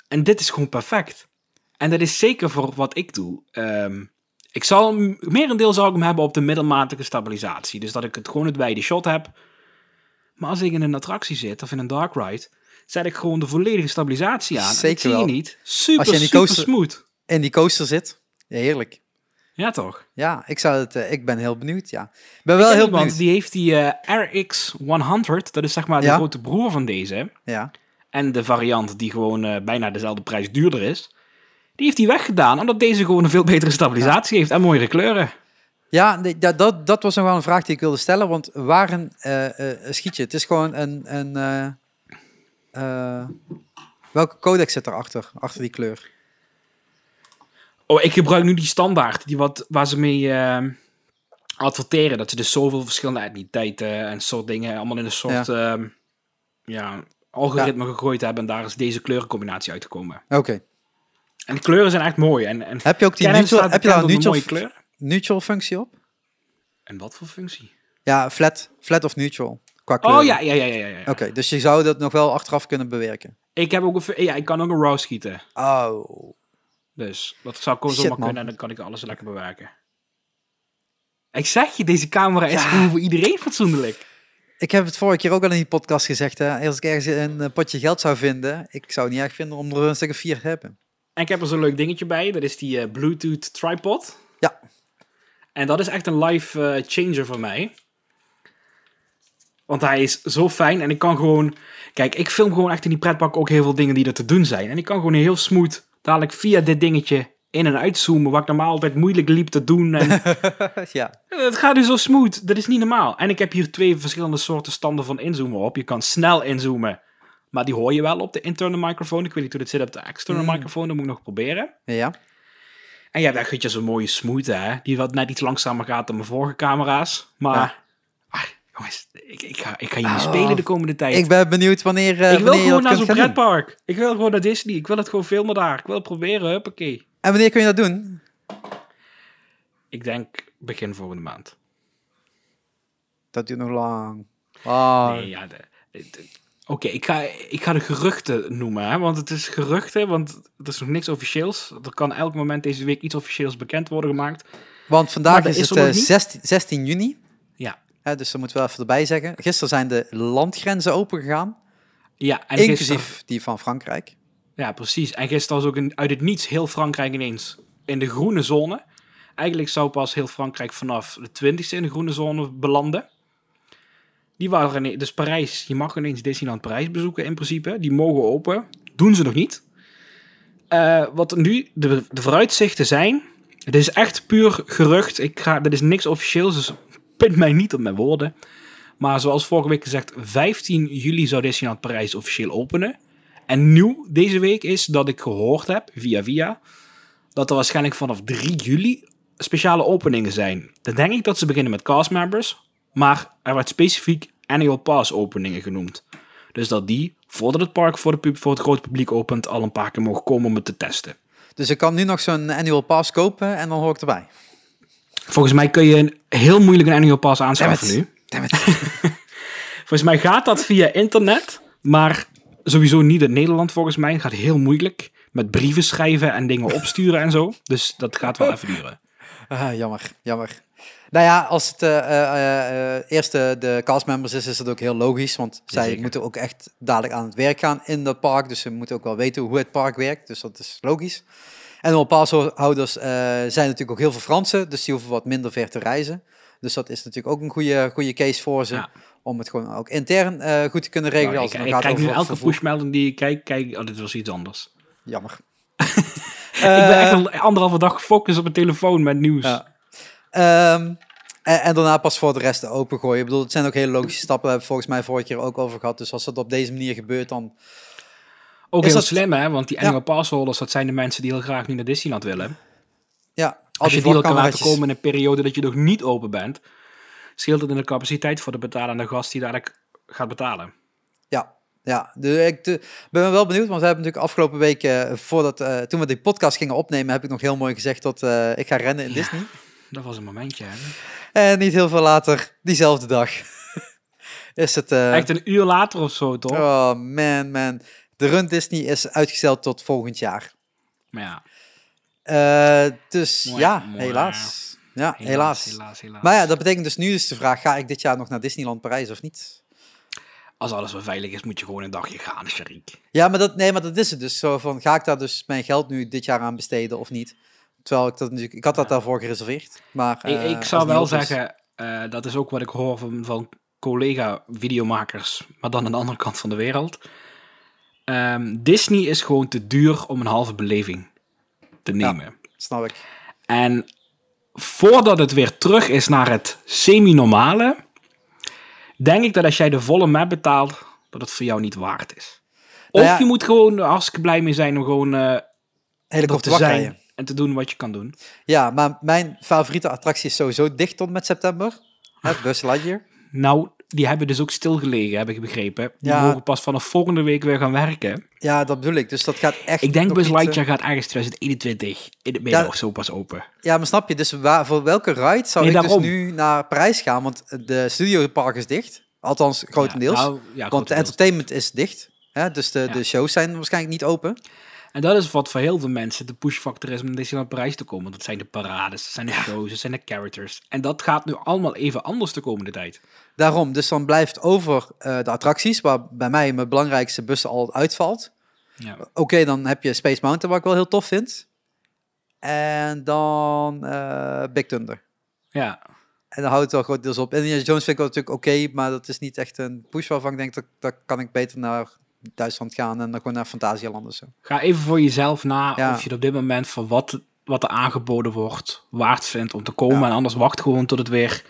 En dit is gewoon perfect. En dat is zeker voor wat ik doe. Ehm, ik zal merendeel zou ik hem hebben op de middelmatige stabilisatie. Dus dat ik het gewoon het wijde shot heb. Maar als ik in een attractie zit of in een dark ride, zet ik gewoon de volledige stabilisatie aan. En Zeker dat zie je wel. niet. Super, Als je in die super coaster- smooth. In die coaster zit. Ja, heerlijk. Ja, toch? Ja, ik, zou het, eh, ik ben heel benieuwd, ja. Ik ben wel Ik heel benieuwd. die heeft die eh, RX 100. Dat is zeg maar de Ja. grote broer van deze. Ja. En de variant die gewoon eh, bijna dezelfde prijs duurder is. Die heeft hij weggedaan, omdat deze gewoon een veel betere stabilisatie heeft en mooiere kleuren. Ja, dat, dat, dat was nog wel een vraag die ik wilde stellen. Want waarin eh, eh, schiet je? Het is gewoon een... een welke codec zit erachter, achter die kleur? Oh, ik gebruik nu die standaard, die wat, waar ze mee eh, adverteren. Dat ze dus zoveel verschillende etniciteiten en soort dingen allemaal in een soort... ehm, ja, algoritme gegooid hebben en daar is deze kleurencombinatie uitgekomen. Oké. En de kleuren zijn echt mooi. En, en Heb je ook die neutral, heb je daar een mooie kleur. neutral functie op? En wat voor functie? Ja, flat, flat of neutral. Qua kleur. Oh ja, ja, ja, ja. ja, ja. Oké, dus je zou dat nog wel achteraf kunnen bewerken. Ik heb ook een, ja, ik kan ook een RAW schieten. Oh. Dus dat zou gewoon zomaar kunnen en dan kan ik alles lekker bewerken. Ik zeg je, deze camera is Ja. gewoon voor iedereen fatsoenlijk. Ik heb het vorige keer ook al in die podcast gezegd. Hè? Als ik ergens een eh, potje geld zou vinden, ik zou het niet erg vinden om er een stuk of vier te hebben. En ik heb er zo'n leuk dingetje bij. Dat is die eh, Bluetooth tripod. Ja. En dat is echt een life eh, changer voor mij. Want hij is zo fijn en ik kan gewoon... Kijk, ik film gewoon echt in die pretpark ook heel veel dingen die er te doen zijn. En ik kan gewoon heel smooth dadelijk via dit dingetje in- en uitzoomen. Wat ik normaal altijd moeilijk liep te doen. En ja. het gaat nu zo smooth. Dat is niet normaal. En ik heb hier twee verschillende soorten standen van inzoomen op. Je kan snel inzoomen. Maar die hoor je wel op de interne microfoon. Ik weet niet hoe dit zit op de externe Mm. microfoon. Dat moet ik nog proberen. Ja. En ja, daar heb je zo'n mooie smooth, hè. Die wat net iets langzamer gaat dan mijn vorige camera's. Maar, Ja. Jongens, ik, ik, ga, ik ga jullie Oh. spelen de komende tijd. Ik ben benieuwd wanneer, eh, Ik wil wanneer gewoon naar zo'n pretpark. Ik wil gewoon naar Disney. Ik wil het gewoon filmen daar. Ik wil het proberen, huppakee. En wanneer kun je dat doen? Ik denk begin volgende maand. Dat duurt nog lang. Ah. Nee, ja, Oké, ik, ga, ik ga de geruchten noemen, hè, want het is geruchten, want er is nog niks officieels. Er kan elk moment deze week iets officieels bekend worden gemaakt. Want vandaag is, is het er nog eh, niet? 16, 16 juni. Hè, dus dat moeten we even erbij zeggen. Gisteren zijn de landgrenzen open gegaan. ja en inclusief gisteren- die van Frankrijk. Ja, precies. En gisteren was ook in, uit het niets heel Frankrijk ineens in de groene zone. Eigenlijk zou pas heel Frankrijk vanaf de 20e in de groene zone belanden. Die waren ine- dus Parijs, je mag ineens Disneyland Parijs bezoeken in principe. Die mogen open. Doen ze nog niet. Eh, wat nu de, de vooruitzichten zijn. Het is echt puur gerucht. Ik ga, dit is niks officieels, dus pint mij niet op mijn woorden. Maar zoals vorige week gezegd, 15 juli zou Disneyland Parijs officieel openen. En nieuw deze week is dat ik gehoord heb, via via, dat er waarschijnlijk vanaf 3 juli speciale openingen zijn. Dan denk ik dat ze beginnen met castmembers, maar er werd specifiek annual pass openingen genoemd. Dus dat die, voordat het park voor, voor het grote publiek opent, al een paar keer mogen komen om het te testen. Dus ik kan nu nog zo'n annual pass kopen en dan hoor ik erbij. Volgens mij kun je een, heel moeilijk een annual pass aanschaffen Damn nu. Damn it. Volgens mij gaat dat via internet, maar sowieso niet in Nederland volgens mij. Het gaat heel moeilijk met brieven schrijven en dingen opsturen en zo. Dus dat gaat wel even duren. Ah, jammer, jammer. Nou ja, als het eh, eerst de, de castmembers is, is dat ook heel logisch. Want zij moeten ook echt dadelijk aan het werk gaan in dat park. Dus ze moeten ook wel weten hoe het park werkt. Dus dat is logisch. En de passhouders eh zijn natuurlijk ook heel veel Fransen. Dus die hoeven wat minder ver te reizen. Dus dat is natuurlijk ook een goede, goede case voor ze. Ja. Om het gewoon ook intern eh, goed te kunnen regelen. Nou, als ik het ik gaat kijk nu elke pushmelding die ik kijk, kijk, oh, dit was iets anders. Jammer. ik ben echt al anderhalve dag gefocust op mijn telefoon met nieuws. Ja. Ehm, en, en daarna pas voor de rest opengooien. Ik bedoel, het zijn ook hele logische stappen. Daar hebben we volgens mij vorige keer ook over gehad. Dus als dat op deze manier gebeurt, dan... Ook Is heel dat- slim, hè? Want die Ja. annual passholders, dat zijn de mensen die heel graag nu naar Disneyland willen. Ja, al Als je die al kan laten komen in een periode dat je nog niet open bent, scheelt het in de capaciteit voor de betalende gast die dadelijk gaat betalen. Ja, ja. De, ik de- ben wel benieuwd, want we hebben natuurlijk afgelopen week, eh, voordat, eh, toen we die podcast gingen opnemen, heb ik nog heel mooi gezegd dat eh, ik ga rennen in Ja. Disney. Dat was een momentje, hè? En niet heel veel later, diezelfde dag, is het... Echt een uur later of zo, toch? Oh man, man. De run Disney is uitgesteld tot volgend jaar. Maar ja, Eh, dus Mooi, ja, mooi. helaas. Ja, helaas. helaas, helaas, helaas. Maar ja, dat betekent dus nu is de vraag, ga ik dit jaar nog naar Disneyland Parijs of niet? Als alles wel veilig is, moet je gewoon een dagje gaan, Sharik. Ja, maar dat, nee, maar dat is het dus. Zo van, ga ik daar dus mijn geld nu dit jaar aan besteden of niet? Terwijl ik dat natuurlijk, ik had dat daarvoor gereserveerd. Maar, Ik, eh, ik als zou wel zeggen, eh, dat is ook wat ik hoor van, van collega-videomakers, maar dan aan de andere kant van de wereld. Ehm, Disney is gewoon te duur om een halve beleving te nemen. Snap ik. En voordat het weer terug is naar het semi-normale, denk ik dat als jij de volle map betaalt, dat het voor jou niet waard is. Of Nou ja- je moet gewoon hartstikke blij mee zijn om gewoon korte te zijn en te doen wat je kan doen. Ja, maar mijn favoriete attractie is sowieso dicht tot met september. Het Buzz Lightyear. Nou, die hebben dus ook stilgelegen, heb ik begrepen. Die Ja. mogen pas vanaf volgende week weer gaan werken. Ja, dat bedoel ik. Dus dat gaat echt. Ik denk Buzz niet, eh, Lightyear gaat ergens 2021 in het midden Ja. of zo pas open. Ja, maar snap je, dus waar, voor welke ride zou Nee, ik daarom. dus nu naar Parijs gaan? Want de studiopark is dicht. Althans, grotendeels. Ja, nou, want de entertainment is dicht. Hè? Dus de, de shows zijn waarschijnlijk niet open. En dat is wat voor heel veel mensen de pushfactor is om naar Disneyland Parijs te komen. Dat zijn de parades, dat zijn de shows, dat zijn de characters. En dat gaat nu allemaal even anders de komende tijd. Daarom, dus dan blijft over eh, de attracties, waar bij mij mijn belangrijkste bus al uitvalt. Ja. Oké, dan heb je Space Mountain, wat ik wel heel tof vind. En dan eh, Big Thunder. ja. En dan houdt het wel grotendeels op. Indiana Jones vind ik wel natuurlijk oké, maar dat is niet echt een push waarvan ik denk, dat, dat kan ik beter naar Duitsland gaan en dan gewoon naar Fantasialand of zo. Ga even voor jezelf na Ja. of je op dit moment voor wat, wat er aangeboden wordt waard vindt om te komen. Ja. En anders wacht gewoon tot het weer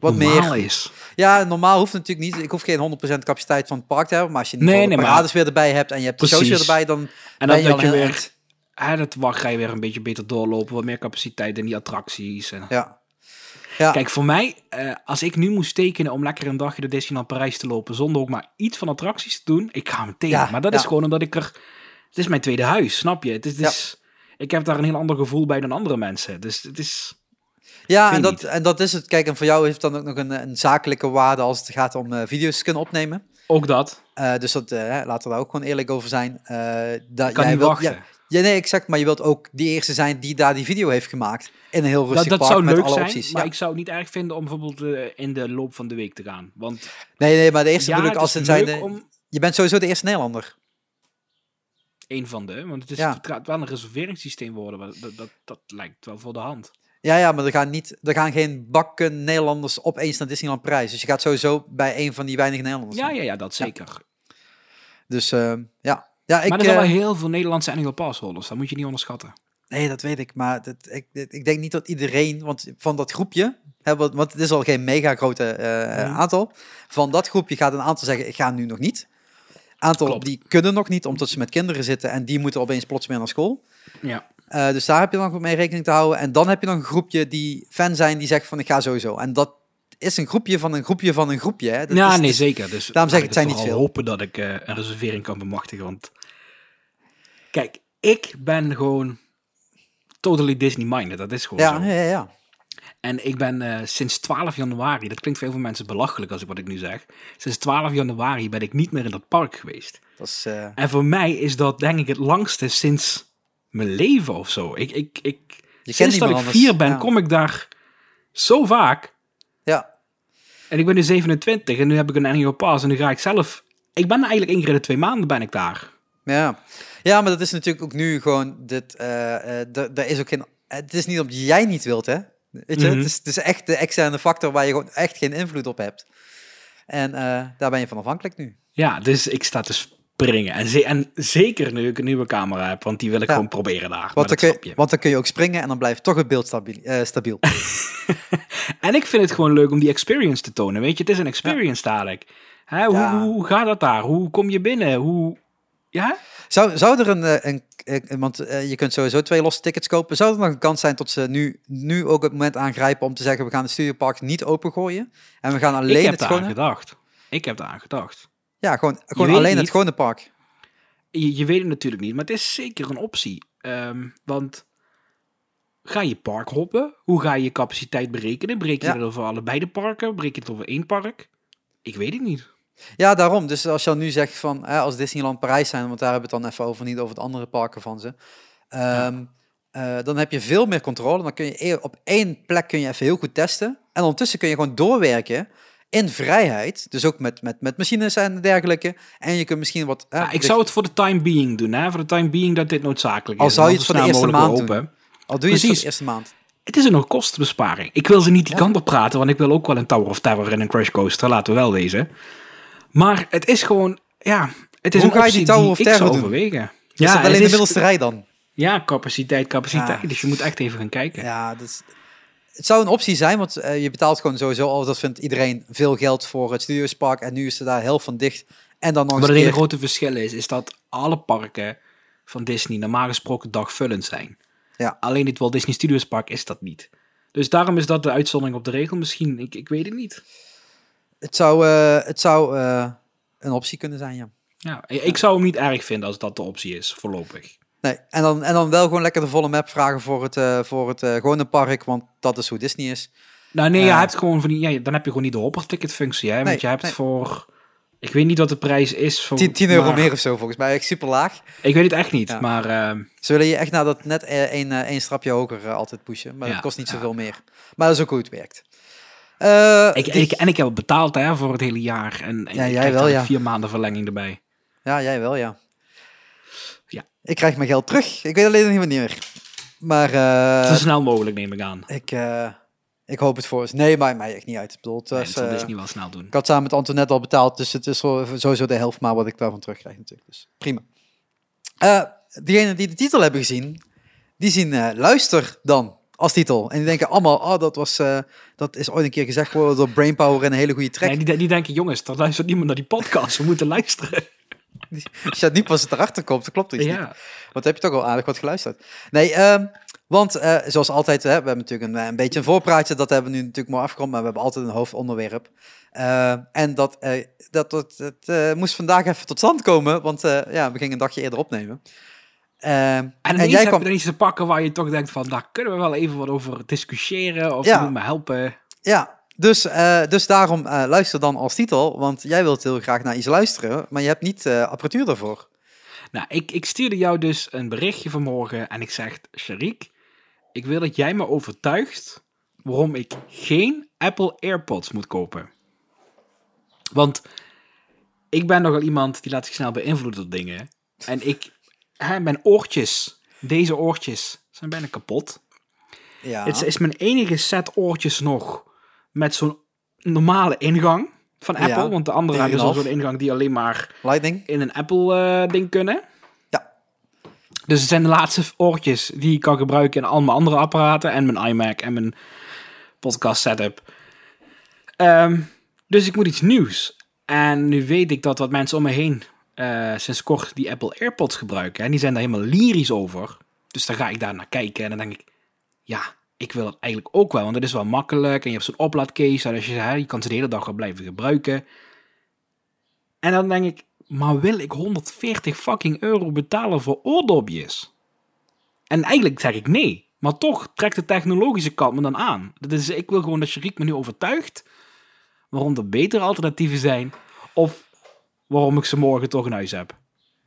Wat normaal meer. is. Ja, normaal hoeft het natuurlijk niet. Ik hoef geen 100% capaciteit van het park te hebben. Maar als je Nee, de nee, maar- parades weer erbij hebt en je hebt de shows weer erbij, dan En ben dan je dat al je weer, eind. hè, dat wacht, ga je weer een beetje beter doorlopen. Wat meer capaciteit in die attracties. En... Ja. Ja. Kijk, voor mij, eh, als ik nu moest tekenen om lekker een dagje door Disneyland Parijs te lopen, zonder ook maar iets van attracties te doen, ik ga meteen. Ja, maar dat ja. is gewoon omdat ik er... Het is mijn tweede huis, snap je? Het is, het is- Ik heb daar een heel ander gevoel bij dan andere mensen. Dus het is... Ja, en dat, niet. en dat is het. Kijk, en voor jou heeft het dan ook nog een, een zakelijke waarde als het gaat om eh, video's te kunnen opnemen. Ook dat. Eh, dus dat, eh, laten we daar ook gewoon eerlijk over zijn. Dat kan jij niet wilt, wachten. Ja, ja, nee, exact. Maar je wilt ook die eerste zijn die daar die video heeft gemaakt. In een heel rustig Dat, dat park zou met leuk alle zijn, opties. maar Ja. ik zou het niet erg vinden om bijvoorbeeld in de loop van de week te gaan. Want Nee, nee, maar de eerste ja, bedoel ik als het zijn. leuk de- om Je bent sowieso de eerste Nederlander. een van de, want het, is, Ja. het gaat wel een reserveringssysteem worden. dat, dat lijkt wel voor de hand. Ja, ja, maar er gaan, niet, er gaan geen bakken Nederlanders opeens naar Disneyland Parijs. Dus je gaat sowieso bij een van die weinige Nederlanders. Ja, ja, ja, dat zeker. Dus eh, ja. ja ik, maar er zijn eh, wel heel veel Nederlandse annual pass holders. Dat moet je niet onderschatten. Nee, dat weet ik. Maar dat, ik, ik denk niet dat iedereen, want van dat groepje, hè, want, het is al geen mega grote eh, aantal. Van dat groepje gaat een aantal zeggen, ik ga nu nog niet. Aantal Klopt. die kunnen nog niet, omdat ze met kinderen zitten en die moeten opeens plots meer naar school. Ja. Eh, dus daar heb je dan mee rekening te houden. En dan heb je nog een groepje die fan zijn, die zegt van ik ga sowieso. En dat is een groepje van een groepje van een groepje. Hè. Dat ja, is- nee, dus- zeker. Dus daarom zeg ik, het zijn niet veel. hopen dat ik eh, een reservering kan bemachtigen. Want kijk, ik ben gewoon totally Disney-minded. Dat is gewoon Ja, zo. ja, ja, ja. En ik ben eh, sinds 12 januari, dat klinkt voor heel veel mensen belachelijk als ik wat ik nu zeg. Sinds 12 januari ben ik niet meer in dat park geweest. Dat is, En voor mij is dat denk ik het langste sinds mijn leven of zo. Ik, ik, ik, kent sinds dat ik anders, vier ben, ja. kom ik daar zo vaak. ja. En ik ben nu 27 en nu heb ik een annual pass en nu ga ik zelf... Ik ben eigenlijk één keer in de twee maanden ben ik daar. Ja. ja, maar dat is natuurlijk ook nu gewoon dit. er is ook geen. Het is niet omdat jij niet wilt, hè? Weet je, Mhm. het, is, het is echt de externe factor waar je gewoon echt geen invloed op hebt. En eh, daar ben je van afhankelijk nu. Ja, dus ik sta te springen. En, ze- en zeker nu ik een nieuwe camera heb, want die wil ik Ja. gewoon proberen daar. Want dan, kun je, want dan kun je ook springen en dan blijft toch het beeld stabiel. eh, stabiel. En ik vind het gewoon leuk om die experience te tonen. Weet je, het is een experience dadelijk. Hè, hoe, Ja. hoe gaat dat daar? Hoe kom je binnen? Hoe... Ja? Zou, zou er een, eh, een, een- want eh, je kunt sowieso twee losse tickets kopen. Zou er nog een kans zijn tot ze nu, nu ook het moment aangrijpen om te zeggen we gaan de studiopark niet opengooien en we gaan ik alleen heb het daar gewone, aan gedacht. Ik heb daar aan gedacht. Ja gewoon, gewoon het alleen het niet. gewone park. Je, je weet het natuurlijk niet, maar het is zeker een optie. Ehm, want ga je park hoppen? Hoe ga je je capaciteit berekenen? Breek je Ja. het over allebei de parken? Breek je het over één park? Ik weet het niet. Ja, daarom. Dus als je nu zegt van, hè, als Disneyland Parijs zijn, want daar hebben we het dan even over, niet over het andere parken van ze. ehm, eh, dan heb je veel meer controle. Dan kun je e- op één plek kun je even heel goed testen. En ondertussen kun je gewoon doorwerken in vrijheid. Dus ook met, met, met machines en dergelijke. En je kunt misschien wat... Ja, ik de- zou het voor de time being doen. Hè? Voor de time being dat dit noodzakelijk Al is. zou En je het voor de snel eerste maand open. Al doe je het voor de eerste maand. Het is een kostenbesparing. Ik wil ze niet die Ja. kant op praten, want ik wil ook wel een Tower of Terror en een Crash Coaster, laten we wel wezen. Maar het is gewoon, ja, het is Hoe een ga je die Tower of ik Terror zou doen? overwegen. Is Ja, dat alleen de middelste rij dan? Ja, capaciteit, capaciteit. Ja. Dus je moet echt even gaan kijken. Ja, dus het zou een optie zijn, want eh, je betaalt gewoon sowieso al, dat vindt iedereen, veel geld voor het Studiospark. En nu is er daar helft van dicht. En dan nog Maar het een hele keer- grote verschil is, is dat alle parken van Disney normaal gesproken dagvullend zijn. Ja. Alleen dit Walt Disney Studios Park is dat niet. Dus daarom is dat de uitzondering op de regel misschien. Ik, ik weet het niet. het zou, eh, het zou eh, een optie kunnen zijn, ja. Ja, ik zou hem niet erg vinden als dat de optie is, voorlopig. Nee, en dan, en dan wel gewoon lekker de volle map vragen voor het, eh, voor het eh, gewone park, want dat is hoe Disney is. Nou nee, je Ja. hebt gewoon van die, ja, dan heb je gewoon niet de hopperticket functie, hè? Nee, Want je hebt nee. voor, ik weet niet wat de prijs is. Voor, 10, 10 euro meer of zo, volgens mij. Echt super laag. Ik weet het echt niet, Ja. maar Ze willen je echt naar dat net eh, één, eh, één strapje hoger eh, altijd pushen. Maar Ja, dat kost niet ja. zoveel meer. Maar dat is ook hoe het werkt. Eh, ik, die- ik, en ik heb het betaald hè, voor het hele jaar. En, en Ja, ik jij wel, ja. vier maanden verlenging erbij. Ja, jij wel, ja. Ik krijg mijn geld terug. Ik weet alleen nog niet wanneer. Maar eh, Zo snel mogelijk neem ik aan. ik, eh, ik hoop het voor. Nee, maakt mij echt niet uit. Ik bedoel, het was, dat zal eh, Disney wel snel doen. ik had samen met Antoinette al betaald, dus het is sowieso de helft maar wat ik daarvan terugkrijg natuurlijk. Dus prima. Eh diegenen die de titel hebben gezien, die zien Luister dan als titel. En die denken allemaal, oh, dat, was, dat is ooit een keer gezegd geworden door Brainpower en een hele goede track. Nee, die, die denken, jongens, er luistert niemand naar die podcast. We moeten luisteren. Als je het niet pas erachter komt, dan klopt het niet. ja. Want dan heb je toch al aardig wat geluisterd. Nee, ehm, want eh, zoals altijd, hè, we hebben natuurlijk een, een beetje een voorpraatje. Dat hebben we nu natuurlijk mooi afgerond, maar we hebben altijd een hoofdonderwerp. Eh, en dat, eh, dat, dat het, eh, moest vandaag even tot stand komen, want ja, we gingen een dagje eerder opnemen. Ehm, En, en jij kwam, er iets te pakken waar je toch denkt van, daar kunnen we wel even wat over discussiëren. Of Ja. me helpen. ja, dus, eh, dus daarom eh, luister dan als titel, want jij wilt heel graag naar iets luisteren, maar je hebt niet eh, apparatuur daarvoor. Nou, ik, ik stuurde jou dus een berichtje vanmorgen en ik zeg, Sharik, ik wil dat jij me overtuigt waarom ik geen Apple AirPods moet kopen. Want ik ben nogal iemand die laat zich snel beïnvloeden door dingen. En ik, hè, mijn oortjes, deze oortjes, zijn bijna kapot. Ja, Het is mijn enige set oortjes nog met zo'n normale ingang van Apple. Ja, want de andere hebben 3,5. zo'n ingang die alleen maar Lightning. in een Apple-ding kunnen. Ja. Dus het zijn de laatste oortjes die ik kan gebruiken in al mijn andere apparaten. En mijn iMac en mijn podcast setup. Ehm, dus ik moet iets nieuws. En nu weet ik dat wat mensen om me heen eh, sinds kort die Apple AirPods gebruiken. En die zijn daar helemaal lyrisch over. Dus dan ga ik daar naar kijken en dan denk ik... Ja, ik wil het eigenlijk ook wel. Want het is wel makkelijk. En je hebt zo'n oplaadcase. Als je, hè, je kan ze de hele dag wel blijven gebruiken. En dan denk ik, maar wil ik 140 fucking euro betalen voor oordopjes? En eigenlijk zeg ik nee. Maar toch trekt de technologische kant me dan aan. Dat is, ik wil gewoon dat Sharik me nu overtuigt waarom er betere alternatieven zijn. Of waarom ik ze morgen toch in huis heb.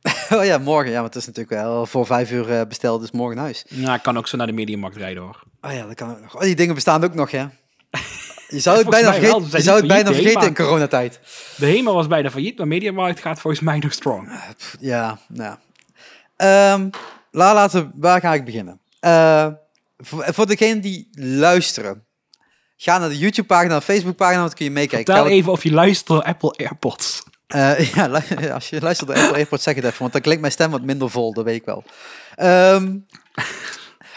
Oh ja, morgen. Ja, want het is natuurlijk wel voor vijf uur eh, besteld, dus morgen huis. Ja, ik kan ook zo naar de Mediamarkt rijden hoor. Oh ja, dat kan ook nog. Oh, die dingen bestaan ook nog, ja. Je zou het bijna wel, vergeten, je zou het bijna vergeten in hè, coronatijd. De HEMA was bijna failliet, maar Mediamarkt gaat volgens mij nog strong. Ja, nou. La, laten we, waar ga ik beginnen? Eh, voor, voor degenen die luisteren, ga naar de YouTube-pagina, de Facebook-pagina, want dan kun je meekijken. Vertel even of je luistert naar Apple AirPods. Eh, ja, als je luistert naar Apple AirPods, zeg het even, want dan klinkt mijn stem wat minder vol, dat weet ik wel. Ehm,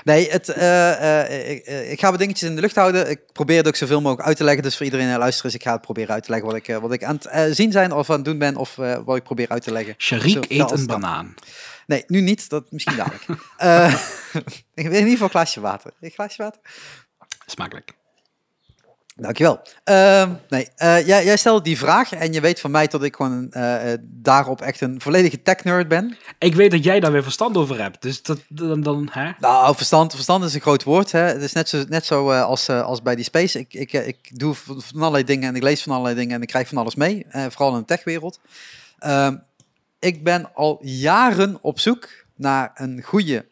nee, het, eh, eh, ik, eh, ik ga wat dingetjes in de lucht houden. Ik probeer het ook zoveel mogelijk uit te leggen. Dus voor iedereen die is, ik ga het proberen uit te leggen wat ik, wat ik aan het zien zijn of aan het doen ben, of wat ik probeer uit te leggen. Sharik eet een banaan. Nee, nu niet. Dat misschien dadelijk. Ik wil in ieder geval een glaasje water. Een glaasje water? Smakelijk. Dankjewel. Ehm nee, eh, jij, jij stelde die vraag en je weet van mij dat ik gewoon eh, eh, daarop echt een volledige tech-nerd ben. Ik weet dat jij daar weer verstand over hebt. Dus dat, dan, dan hè? Nou, verstand, verstand is een groot woord. Hè. Het is net zo, net zo als, als bij die space. Ik, ik, ik doe van allerlei dingen en ik lees van allerlei dingen en ik krijg van alles mee. vooral in de techwereld. Ehm, ik ben al jaren op zoek naar een goede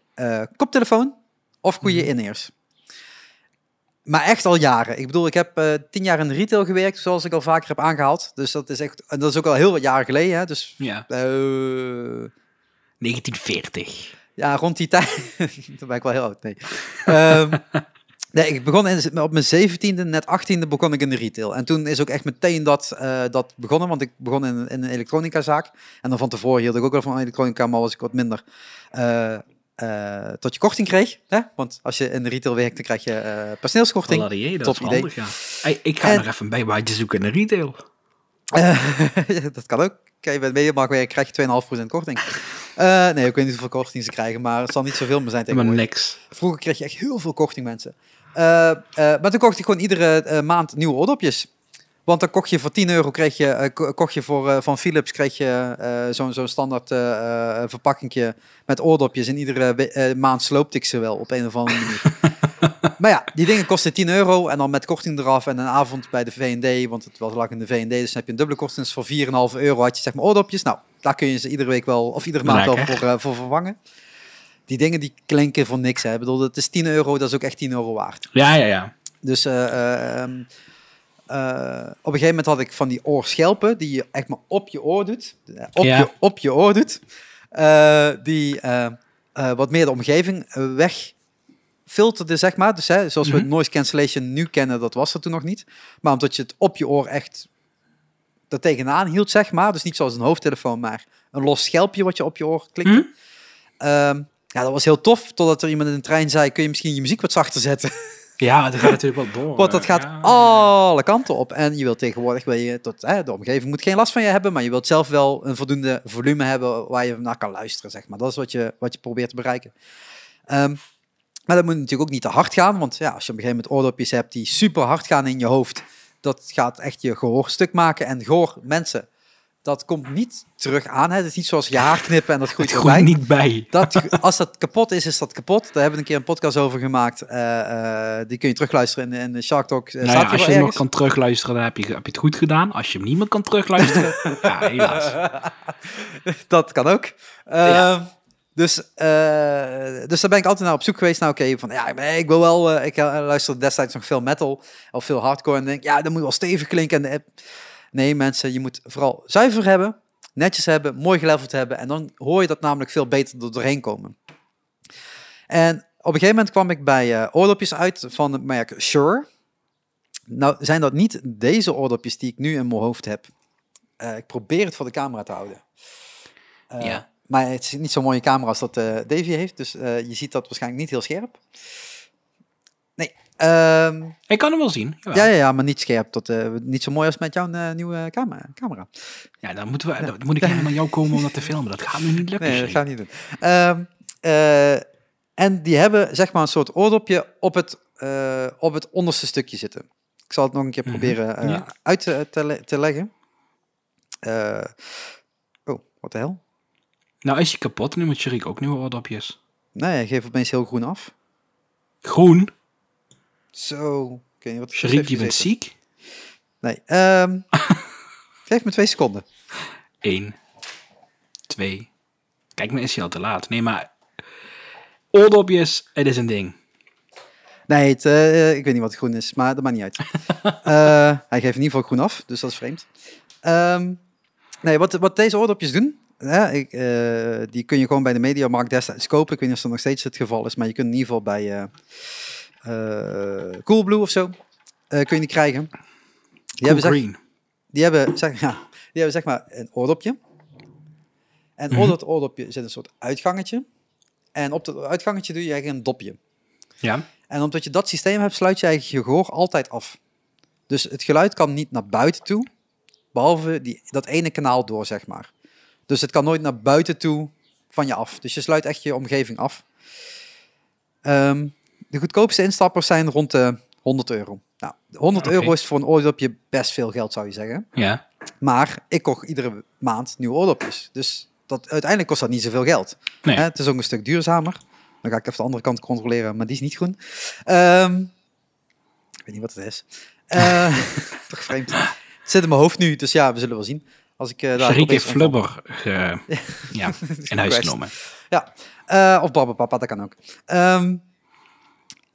koptelefoon of goede in-ears. Maar echt al jaren. Ik bedoel, ik heb eh, tien jaar in de retail gewerkt, zoals ik al vaker heb aangehaald. Dus dat is echt, en dat is ook al heel wat jaren geleden. Hè. Dus Ja. eh, 1940. ja, rond die tijd. Toen ben ik wel heel oud. Nee. Ehm, nee, ik begon in, op mijn zeventiende, net achttiende begon ik in de retail. En toen is ook echt meteen dat, eh, dat begonnen, want ik begon in, in een elektronicazaak. En dan van tevoren hield ik ook wel van elektronica, maar was ik wat minder. Eh, tot je korting kreeg. Hè? Want als je in de retail werkt, dan krijg je eh personeelskorting. Dat Top is idee. handig, ja. Hey, ik ga En- nog even bij baantje zoeken in de retail. Eh, dat kan ook. Kijk, bij de Mediamarkt werken krijg je 2,5% korting. Nee, ik weet niet hoeveel korting ze krijgen, maar het zal niet zoveel meer zijn Maar tegenwoordig. niks. Vroeger kreeg je echt heel veel korting, mensen. Maar toen kocht ik gewoon iedere maand nieuwe oordopjes. Want dan kocht je voor 10 euro, kreeg je, eh, ko- kocht je voor, eh, van Philips kreeg je eh, zo'n zo'n standaard eh, verpakkingje met oordopjes. En iedere maand sloopte ik ze wel op een of andere manier. maar ja, die dingen kosten 10 euro en dan met korting eraf. En een avond bij de V&D, want het was lag in de V&D, dus dan heb je een dubbele korting. Dus voor 4,5 euro had je zeg maar oordopjes. Nou, daar kun je ze iedere week wel, of iedere maand wel voor, voor vervangen. Die dingen die klinken voor niks. Hè. Ik bedoel, het is 10 euro, dat is ook echt 10 euro waard. Ja, ja, ja. Dus eh, eh, op een gegeven moment had ik van die oorschelpen die je echt maar op je oor doet. eh, Op, Ja. je, op je oor doet. eh, die wat meer de omgeving wegfilterde, zeg maar. Dus hè, zoals we Mhm. noise cancellation nu kennen, dat was er toen nog niet. Maar omdat je het op je oor echt er tegenaan hield, zeg maar. Dus niet zoals een hoofdtelefoon, maar een los schelpje wat je op je oor klikte. Mhm. Ehm, ja, dat was heel tof, totdat er iemand in de trein zei, kun je misschien je muziek wat zachter zetten? Ja, dat gaat natuurlijk wel door. Want dat gaat Ja. alle kanten op. En je wilt tegenwoordig, wil je tot, hè, de omgeving moet geen last van je hebben, maar je wilt zelf wel een voldoende volume hebben waar je naar kan luisteren, zeg maar. Dat is wat je, wat je probeert te bereiken. Ehm, maar dat moet natuurlijk ook niet te hard gaan, want ja, als je op een gegeven moment oordopjes hebt die super hard gaan in je hoofd, dat gaat echt je gehoor stuk maken. En gehoor, mensen, dat komt niet terug aan. Hè. Het is niet zoals je haar knippen en dat groeit Het groeit niet bij. Dat, als dat kapot is, is dat kapot. Daar hebben we een keer een podcast over gemaakt. Eh, eh, die kun je terugluisteren in, in de Shark Talk. Eh, Nou ja, als je hem nog kan terugluisteren, dan heb je, heb je het goed gedaan. Als je hem niet meer kan terugluisteren, ja, helaas. dat kan ook. Ja. Ehm, dus, dus daar ben ik altijd naar op zoek geweest. Nou, oké, van ja, ik wil wel. ik luisterde destijds nog veel metal of veel hardcore. En denk, ja, dat moet wel stevig klinken. En, nee, mensen, je moet vooral zuiver hebben, netjes hebben, mooi geleveld hebben. En dan hoor je dat namelijk veel beter er doorheen komen. En op een gegeven moment kwam ik bij eh oordopjes uit van het merk Shure. Nou, zijn dat niet deze oordopjes die ik nu in mijn hoofd heb. Eh, ik probeer het voor de camera te houden. Eh, Ja. Maar het is niet zo'n mooie camera als dat Davy heeft. Dus je ziet dat waarschijnlijk niet heel scherp. Ehm, Ik kan hem wel zien. jawel. ja, ja, ja, maar niet scherp. Tot, eh, niet zo mooi als met jouw eh, nieuwe camera. camera. Ja, dan, moeten we, dan moet ik helemaal naar jou komen om dat te filmen. Dat gaat nu niet lukken. Nee, dat gaan we niet doen. Ehm, eh, en die hebben zeg maar een soort oordopje op het, op het onderste stukje zitten. Ik zal het nog een keer Mhm, proberen ja. uit te, te, le- te leggen. Oh, wat de hel? Nou is hij kapot. Nu moet ook nieuwe oordopjes. Nee, hij geeft opeens heel groen af. Groen. Zo. Ik niet wat Sharik, je bent ziek. Nee. ehm, geef me twee seconden. Eén. Twee. Kijk, maar is hij al te laat. Nee, maar... Oordopjes, het is een ding. Nee, het, eh, ik weet niet wat groen is, maar dat maakt niet uit. Eh, hij geeft in ieder geval groen af, dus dat is vreemd. Ehm, nee, wat, wat deze oordopjes doen, ik, eh, die kun je gewoon bij de Mediamarkt destijds kopen. Ik weet niet of dat nog steeds het geval is, maar je kunt in ieder geval bij Coolblue of zo, eh, kun je die krijgen. Die, Cool hebben, zeg, green. die, hebben, zeg, ja, die hebben zeg maar een oordopje. En Mhm. onder het oordopje zit een soort uitgangetje. En op dat uitgangetje doe je eigenlijk een dopje. Ja. En omdat je dat systeem hebt, sluit je eigenlijk je gehoor altijd af. Dus het geluid kan niet naar buiten toe, behalve die, dat ene kanaal door, zeg maar. Dus het kan nooit naar buiten toe van je af. Dus je sluit echt je omgeving af. Ehm, de goedkoopste instappers zijn rond de 100 euro. Nou, 100 Oké. euro is voor een oordopje best veel geld, zou je zeggen. Ja. Maar ik kocht iedere maand nieuwe oordopjes. Dus dat, uiteindelijk kost dat niet zoveel geld. Nee. Hè, het is ook een stuk duurzamer. Dan ga ik even de andere kant controleren, maar die is niet groen. Ehm, ik weet niet wat het is. Eh, toch vreemd. Het zit in mijn hoofd nu, dus ja, we zullen wel zien. Als ik, eh, daar omval. Flubber ge, ja, in huis genomen. Ja, eh, of Papa, dat kan ook. Ehm,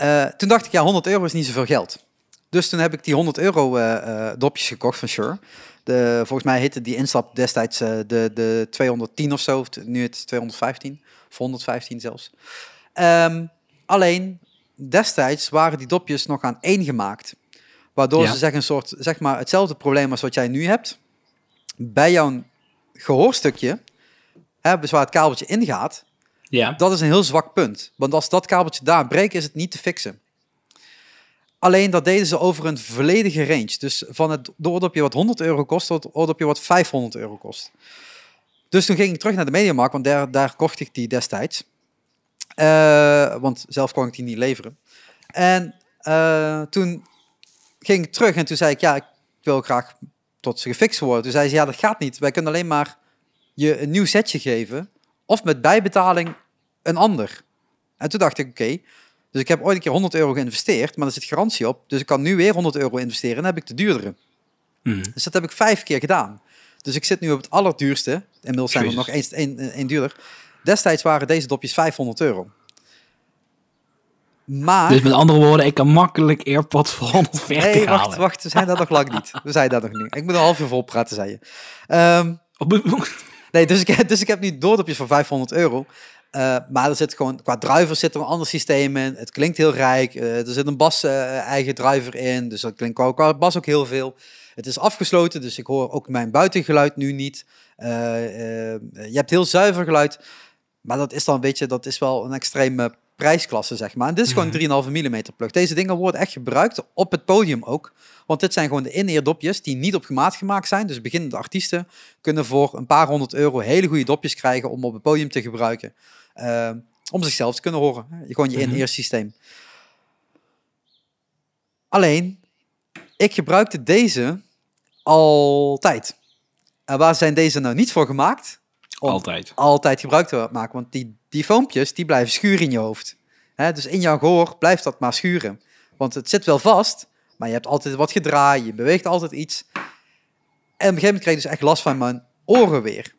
eh, toen dacht ik, ja, 100 euro is niet zoveel geld. Dus toen heb ik die 100 euro eh, eh, dopjes gekocht van Shure. De, volgens mij heette die instap destijds de, de 210 of zo. Nu het 215 of 115 zelfs. Ehm, alleen destijds waren die dopjes nog aan één gemaakt. Waardoor Ja. ze zeg, een soort, zeg maar, hetzelfde probleem als wat jij nu hebt. Bij jouw gehoorstukje, hè, dus waar het kabeltje ingaat, Ja. dat is een heel zwak punt. Want als dat kabeltje daar breekt, is het niet te fixen. Alleen dat deden ze over een volledige range. Dus van het oordopje wat 100 euro kost tot het oordopje wat 500 euro kost. Dus toen ging ik terug naar de Mediamarkt, want daar, daar kocht ik die destijds. Eh, want zelf kon ik die niet leveren. En eh, toen ging ik terug en toen zei ik, ja, ik wil graag tot ze gefixt worden. Toen zei ze, ja, dat gaat niet. Wij kunnen alleen maar je een nieuw setje geven, of met bijbetaling een ander. En toen dacht ik, oké, dus ik heb ooit een keer 100 euro geïnvesteerd, maar er zit garantie op. Dus ik kan nu weer 100 euro investeren en dan heb ik de duurdere. Mhm. Dus dat heb ik vijf keer gedaan. Dus ik zit nu op het allerduurste. Inmiddels zijn Jezus. nog eens één, één duurder. Destijds waren deze dopjes 500 euro. Maar... Dus met andere woorden, ik kan makkelijk AirPods voor 140 nee, wacht, halen. wacht. We zijn daar nog lang niet. We zijn daar nog niet. Ik moet een half uur vol praten, zei je. Ehm, nee, dus ik, dus ik heb nu doordopjes voor 500 euro. Eh, maar er zit gewoon, qua drivers zit er een ander systeem in. Het klinkt heel rijk. Eh, er zit een bas eh, eigen driver in. Dus dat klinkt qua, qua bas ook heel veel. Het is afgesloten, dus ik hoor ook mijn buitengeluid nu niet. Je hebt heel zuiver geluid. Maar dat is dan, weet je, dat is wel een extreme prijsklasse, zeg maar. En dit is gewoon 3,5 mm plug. Deze dingen worden echt gebruikt op het podium ook. Want dit zijn gewoon de in-ear dopjes die niet op maat gemaakt zijn. Dus beginnende artiesten kunnen voor een paar honderd euro hele goede dopjes krijgen om op het podium te gebruiken. Eh, om zichzelf te kunnen horen. Gewoon je Mhm. in-ear systeem. Alleen, ik gebruikte deze altijd. En waar zijn deze nou niet voor gemaakt? Om Altijd. altijd gebruik te maken. Want die, die foampjes, die blijven schuren in je hoofd. Hè, dus in jouw gehoor blijft dat maar schuren. Want het zit wel vast, maar je hebt altijd wat gedraaid, je beweegt altijd iets. En op een gegeven moment kreeg ik dus echt last van mijn oren weer.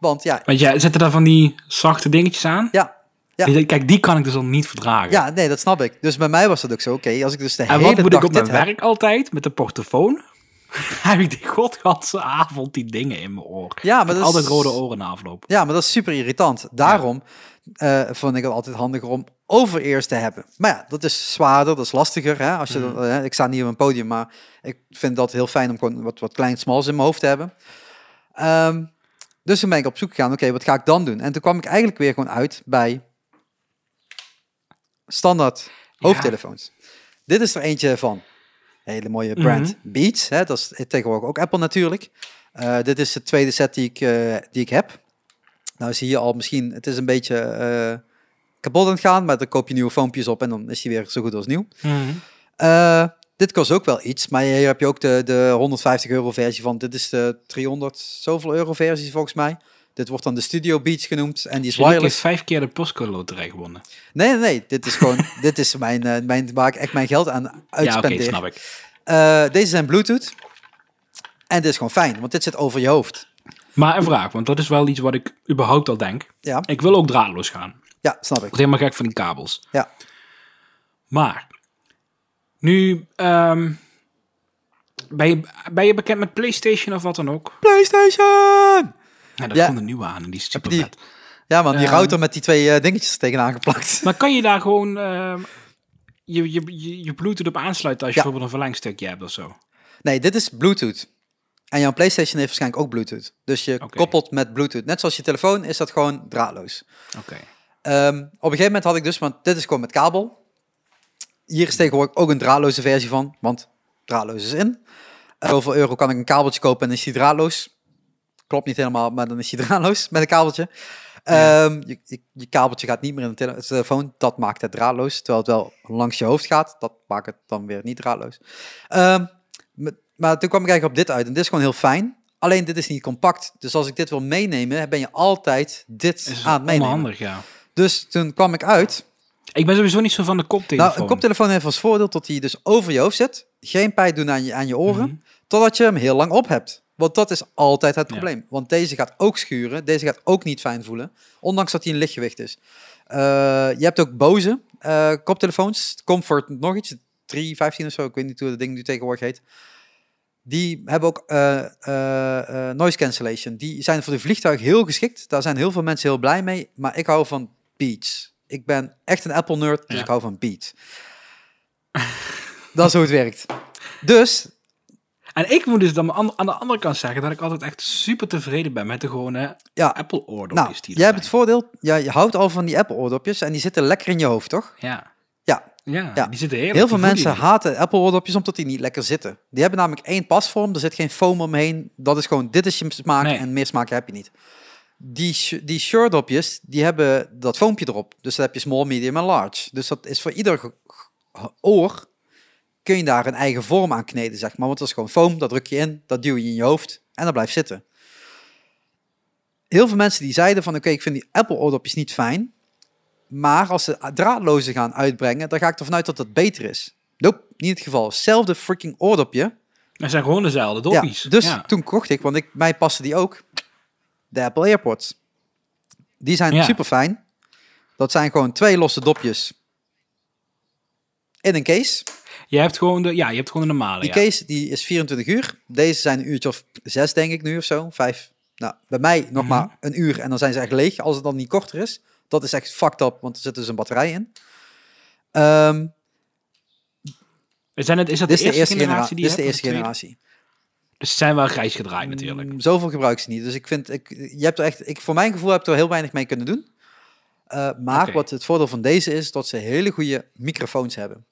Want ja, Want jij zet er daar van die zachte dingetjes aan? ja, Ja. Kijk, die kan ik dus al niet verdragen. ja, nee, dat snap ik. Dus bij mij was dat ook zo. Oké, als ik dus de en hele wat moet dag ik op dit mijn heb- werk altijd met de portofoon? heb ik die godganse avond die dingen in mijn oor. Ja, maar dat is- altijd rode oren na afloop. Ja, maar dat is super irritant. Daarom eh, vond ik het altijd handiger om over-ears te hebben. Maar ja, dat is zwaarder, dat is lastiger. Hè? Als je, dat- hè, ik sta niet op een podium, maar ik vind dat heel fijn om gewoon wat, wat klein smals in mijn hoofd te hebben. Ehm, dus toen ben ik op zoek gegaan, oké, wat ga ik dan doen? En toen kwam ik eigenlijk weer gewoon uit bij standaard Ja. hoofdtelefoons. Dit is er eentje van. Hele mooie brand Beats. Hè? Dat is tegenwoordig ook Apple natuurlijk. Eh, dit is de tweede set die ik, eh, die ik heb. Nou zie je al misschien, het is een beetje eh, kapot aan het gaan, maar dan koop je nieuwe foompjes op en dan is die weer zo goed als nieuw. Mhm. Dit kost ook wel iets, maar hier heb je ook de, de 150 euro versie van. Dit is de 300 zoveel euro versie volgens mij. Dit wordt dan de Studio Beats genoemd en die is wireless. vijf keer de postcode loterij gewonnen. Nee, nee, nee. Dit is gewoon, dit is mijn, eh, mijn, waar ik echt mijn geld aan Ja, oké, uitspendeer. snap ik. Eh, deze zijn Bluetooth. En dit is gewoon fijn, want dit zit over je hoofd. Maar een vraag, want dat is wel iets wat ik überhaupt al denk. Ja, Ik wil ook draadloos gaan. Ik ja snap ik. word helemaal gek van die kabels. Ja. Maar, nu ehm, ben, je, ben je bekend met PlayStation of wat dan ook? PlayStation! Ja, dat Ja. komt een nieuwe aan en die is super die- vet. Ja man, die router met die twee eh, dingetjes tegenaan geplakt. Maar kan je daar gewoon ehm, je, je, je, je Bluetooth op aansluiten als je Ja. bijvoorbeeld een verlengstukje hebt of zo? Nee, dit is Bluetooth. En jouw PlayStation heeft waarschijnlijk ook Bluetooth. Dus je koppelt met Bluetooth. Net zoals je telefoon is dat gewoon draadloos. Oké. Ehm, op een gegeven moment had ik dus, want dit is gewoon met kabel. Hier is tegenwoordig ook een draadloze versie van, want draadloos is in. Uh, zoveel euro kan ik een kabeltje kopen en is die draadloos. Klopt niet helemaal, maar dan is die draadloos met een kabeltje. Ehm, je, je, je kabeltje gaat niet meer in de tele- telefoon, dat maakt het draadloos. Terwijl het wel langs je hoofd gaat, dat maakt het dan weer niet draadloos. Ehm, met- maar toen kwam ik eigenlijk op dit uit en dit is gewoon heel fijn. Alleen dit is niet compact. Dus als ik dit wil meenemen, ben je altijd dit Is aan het meenemen. onhandig, ja. Dus toen kwam ik uit. Ik ben sowieso niet zo van de koptelefoon. Nou, een koptelefoon heeft als voordeel dat hij dus over je hoofd zit. Geen pijn doen aan je, aan je oren. Mhm. Totdat je hem heel lang op hebt. Want dat is altijd het Ja. probleem. Want deze gaat ook schuren. Deze gaat ook niet fijn voelen. Ondanks dat hij een lichtgewicht is. Eh, je hebt ook boze eh, koptelefoons. Comfort nog iets. 315 of zo. Ik weet niet hoe dat ding nu tegenwoordig heet. Die hebben ook eh, noise cancellation. Die zijn voor de vliegtuig heel geschikt. Daar zijn heel veel mensen heel blij mee. Maar ik hou van Beats. Ik ben echt een Apple nerd, dus Ja. ik hou van Beats. dat is hoe het werkt. Dus, En ik moet dus dan aan de andere kant zeggen dat ik altijd echt super tevreden ben met de gewone ja. Apple oordopjes Nou, die jij hebt het voordeel, ja, je houdt al van die Apple oordopjes en die zitten lekker in je hoofd, toch? Ja. Ja. Ja, Ja. die zitten heerlijk. Heel veel mensen haten Apple oordopjes omdat die niet lekker zitten. Die hebben namelijk één pasvorm, er zit geen foam omheen. Dat is gewoon, dit is je smaak Nee. en meer smaak heb je niet. Die, die shirtdopjes, die hebben dat foampje erop. Dus dan heb je small, medium en large. Dus dat is voor ieder oor kun je daar een eigen vorm aan kneden, zeg maar. Want dat is gewoon foam, dat druk je in, dat duw je in je hoofd en dat blijft zitten. Heel veel mensen die zeiden van, oké, ik vind die Apple oordopjes niet fijn. Maar als ze draadloze gaan uitbrengen, dan ga ik ervan uit dat dat beter is. Nope, niet het geval. Hetzelfde freaking oordopje. Het zijn gewoon dezelfde Ja, doppies. dus Ja. toen kocht ik, want ik, mij passen die ook, de Apple AirPods. Die zijn Ja. super fijn. Dat zijn gewoon twee losse dopjes in een case. Je hebt gewoon de, ja, je hebt gewoon de normale. Die ja. case die is 24 uur. Deze zijn een uurtje of zes, denk ik nu of zo. Vijf. Nou, bij mij nog Mhm. maar een uur en dan zijn ze echt leeg. Als het dan niet korter is. Dat is echt fucked up, want er zit dus een batterij in. Ehm Zijn het, is dat is de de eerste eerste, genera generatie die dit is de eerste generatie. Dus ze zijn wel grijs gedraaid natuurlijk. Mm, Zoveel gebruik ze niet. Dus ik vind, ik, je hebt er echt, ik, voor mijn gevoel heb je er heel weinig mee kunnen doen. Uh, maar wat het voordeel van deze is, dat ze hele goede microfoons hebben.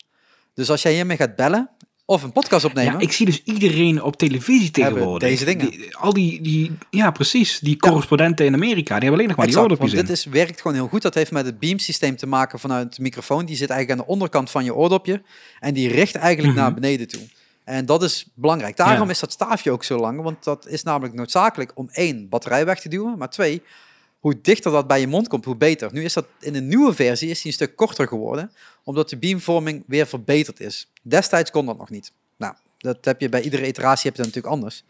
Dus als jij hiermee gaat bellen of een podcast opnemen, Ja, ik zie dus iedereen op televisie tegenwoordig. deze dingen. Die- al die, die, ja precies, die correspondenten in Amerika, die hebben alleen nog maar Exact, die want oordopjes dit in. is, werkt gewoon heel goed. Dat heeft met het beamsysteem te maken vanuit de microfoon. Die zit eigenlijk aan de onderkant van je oordopje. En die richt eigenlijk Mhm. naar beneden toe. En dat is belangrijk. Daarom Ja. is dat staafje ook zo lang. Want dat is namelijk noodzakelijk om één, batterij weg te duwen. Maar twee, hoe dichter dat bij je mond komt, hoe beter. Nu is dat in een nieuwe versie is die een stuk korter geworden. Omdat de beamvorming weer verbeterd is. Destijds kon dat nog niet. Nou, dat heb je bij iedere iteratie heb je dat natuurlijk anders.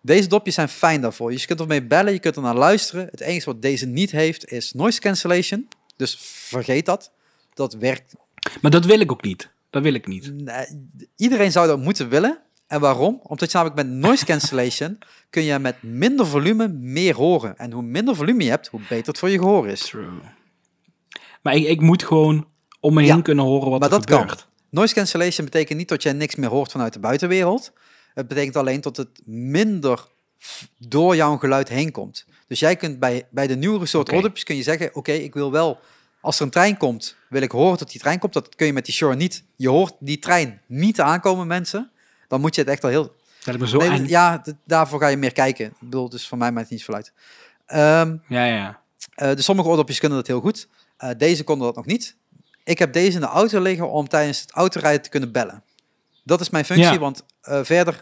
Deze dopjes zijn fijn daarvoor. Je kunt ermee bellen, je kunt er naar luisteren. Het enige wat deze niet heeft is noise cancellation. Dus vergeet dat. Dat werkt. Maar dat wil ik ook niet. Dat wil ik niet. Nee, iedereen zou dat moeten willen. En waarom? Omdat je namelijk met noise cancellation kun je met minder volume meer horen. En hoe minder volume je hebt, hoe beter het voor je gehoor is. True. Maar ik, ik moet gewoon om me Ja, heen kunnen horen wat maar er dat kan. gebeurt. Noise cancellation betekent niet dat jij niks meer hoort vanuit de buitenwereld. Het betekent alleen dat het minder door jouw geluid heen komt. Dus jij kunt bij, bij de nieuwere soort oordopjes kun je zeggen, oké, ik wil wel, als er een trein komt, wil ik horen dat die trein komt. Dat kun je met die Shure niet. Je hoort die trein niet aankomen, mensen. Dan moet je het echt al heel... Dat me zo Nee, ja, daarvoor ga je meer kijken. Ik bedoel, dus voor mij maakt het niet zoveel uit. Ehm, ja, ja. eh, de sommige oordopjes kunnen dat heel goed. Eh, deze konden dat nog niet. Ik heb deze in de auto liggen om tijdens het autorijden te kunnen bellen. Dat is mijn functie, Ja. want eh, verder,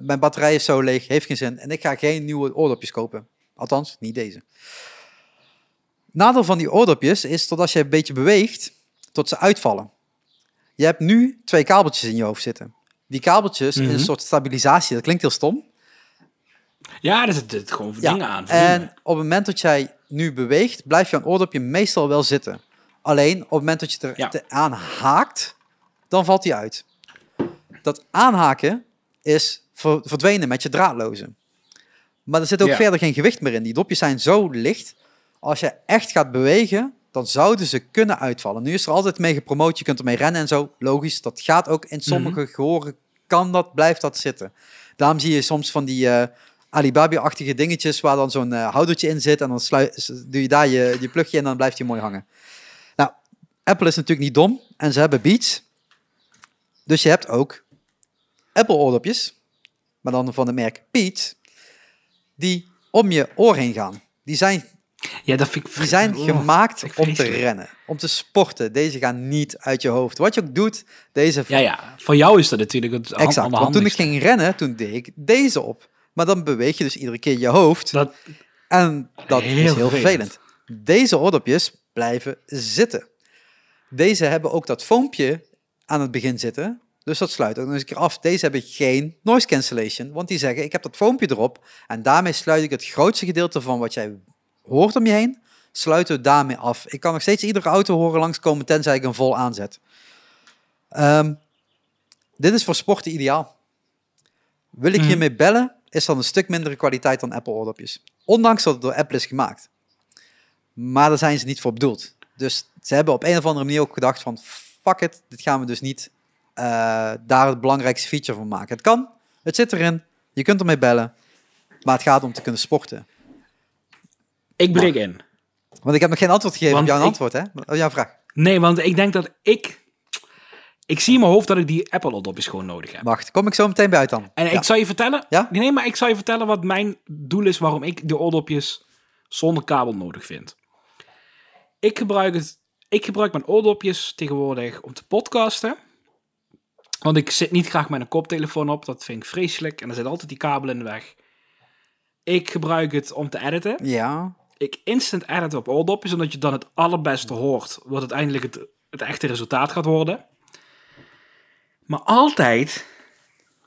mijn batterij is zo leeg, heeft geen zin. En ik ga geen nieuwe oordopjes kopen. Althans, niet deze. Nadeel van die oordopjes is dat als je een beetje beweegt, tot ze uitvallen. Je hebt nu twee kabeltjes in je hoofd zitten. Die kabeltjes is Mhm. een soort stabilisatie. Dat klinkt heel stom. Ja, er zitten gewoon Ja, dingen aan. En op het moment dat jij nu beweegt, blijft jouw oordopje meestal wel zitten. Alleen op het moment dat je er Ja. aan haakt, dan valt hij uit. Dat aanhaken is ver- verdwenen met je draadloze. Maar er zit ook Ja. verder geen gewicht meer in. Die dopjes zijn zo licht. Als je echt gaat bewegen, dan zouden ze kunnen uitvallen. Nu is er altijd mee gepromoot. Je kunt ermee rennen en zo. Logisch, dat gaat ook in sommige Mhm. gehoren. Kan dat, blijft dat zitten. Daarom zie je soms van die eh Alibaba-achtige dingetjes waar dan zo'n eh, houdertje in zit. En dan slui- s- doe je daar je, je plugje in en dan blijft hij mooi hangen. Nou, Apple is natuurlijk niet dom. En ze hebben Beats. Dus je hebt ook Apple oordopjes. Maar dan van het merk Beats. Die om je oor heen gaan. Die zijn ja, dat vind ik... die zijn Oh, gemaakt om te rennen, om te sporten. Deze gaan niet uit je hoofd. Wat je ook doet, deze... Ja, ja. Voor jou is dat natuurlijk het exact. Want toen ik ging rennen, toen deed ik deze op. Maar dan beweeg je dus iedere keer je hoofd. Dat, en dat is Heel heel vervelend. vervelend. Deze oordopjes blijven zitten. Deze hebben ook dat foompje aan het begin zitten. Dus dat sluit ook nog eens een keer af. Deze hebben geen noise cancellation. Want die zeggen, ik heb dat foompje erop. En daarmee sluit ik het grootste gedeelte van wat jij hoort om je heen, sluiten we daarmee af. Ik kan nog steeds iedere auto horen langskomen, tenzij ik hem vol aanzet. Ehm, dit is voor sporten ideaal. Wil ik Mhm. hiermee bellen, is dan een stuk mindere kwaliteit dan Apple oordopjes. Ondanks dat het door Apple is gemaakt. Maar daar zijn ze niet voor bedoeld. Dus ze hebben op een of andere manier ook gedacht van... Fuck it, dit gaan we dus niet eh, daar het belangrijkste feature van maken. Het kan, het zit erin, je kunt ermee bellen. Maar het gaat om te kunnen sporten. Ik breek in. Want ik heb nog geen antwoord gegeven Want op jouw ik- antwoord, hè? Op jouw vraag. Nee, want ik denk dat ik... Ik zie in mijn hoofd dat ik die Apple oordopjes gewoon nodig heb. Wacht, kom ik zo meteen bij uit dan. En Ja. ik zal je vertellen... Ja? Nee, maar ik zal je vertellen wat mijn doel is waarom ik de oordopjes zonder kabel nodig vind. Ik gebruik, het, ik gebruik mijn oordopjes tegenwoordig om te podcasten. Want ik zit niet graag met een koptelefoon op. Dat vind ik vreselijk. En er zit altijd die kabel in de weg. Ik gebruik het om te editen. Ja. Ik instant edit op oordopjes, omdat je dan het allerbeste hoort. Wat uiteindelijk het, het echte resultaat gaat worden. Maar altijd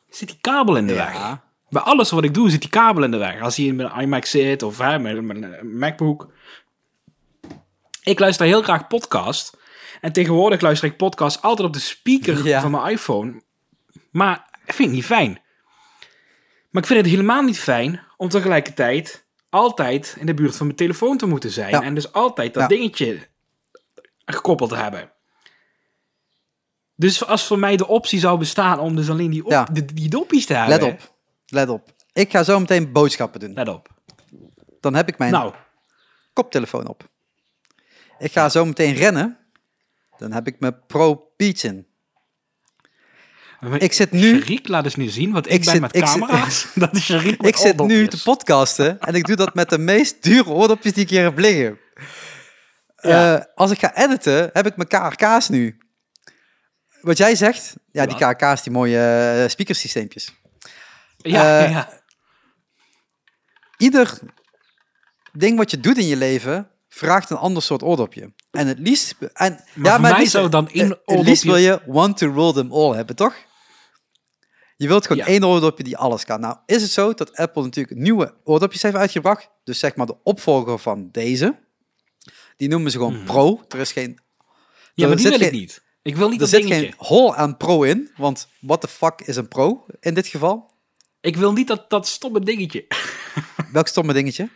zit die kabel in de weg. Bij alles wat ik doe zit die kabel in de weg. Als hij in mijn iMac zit of hè, mijn MacBook. Ik luister heel graag podcast. En tegenwoordig luister ik podcast altijd op de speaker Ja. van mijn iPhone. Maar ik vind het niet fijn. Maar ik vind het helemaal niet fijn om tegelijkertijd altijd in de buurt van mijn telefoon te moeten zijn. Ja. En dus altijd dat Ja. dingetje gekoppeld te hebben. Dus als voor mij de optie zou bestaan om dus alleen die, op, Ja. die doppies te hebben. Let op. Let op. Ik ga zo meteen boodschappen doen. Let op. Dan heb ik mijn Nou, koptelefoon op. Ik ga zo meteen rennen. Dan heb ik mijn Pro Beats in. Ik zit nu, Sharik, laat eens nu zien, want ik, Ik ben zit- met zit- camera's. dat is Sharik ik zit nu te podcasten en ik doe dat met de meest dure oordopjes die ik hier heb liggen. Ja. Eh, als ik ga editen, heb ik mijn KRK's nu. Wat jij zegt, ja, die? KRK's, die mooie eh, speakersysteempjes. Ja, eh, ja. Ieder ding wat je doet in je leven vraagt een ander soort oordopje. En het liefst... En, Maar ja, maar het mij liefst, zou dan één eh, Het liefst wil oordopje... je one to rule them all hebben, toch? Je wilt gewoon Ja. één oordopje die alles kan. Nou, is het zo dat Apple natuurlijk nieuwe oordopjes heeft uitgebracht. Dus zeg maar de opvolger van deze. Die noemen ze gewoon Pro. Er is geen, Ja, er maar die zit wil ik niet. Ik wil niet er dat zit dingetje. geen hol aan Pro in. Want what the fuck is een Pro in dit geval? Ik wil niet dat, dat stomme dingetje. Welk stomme dingetje?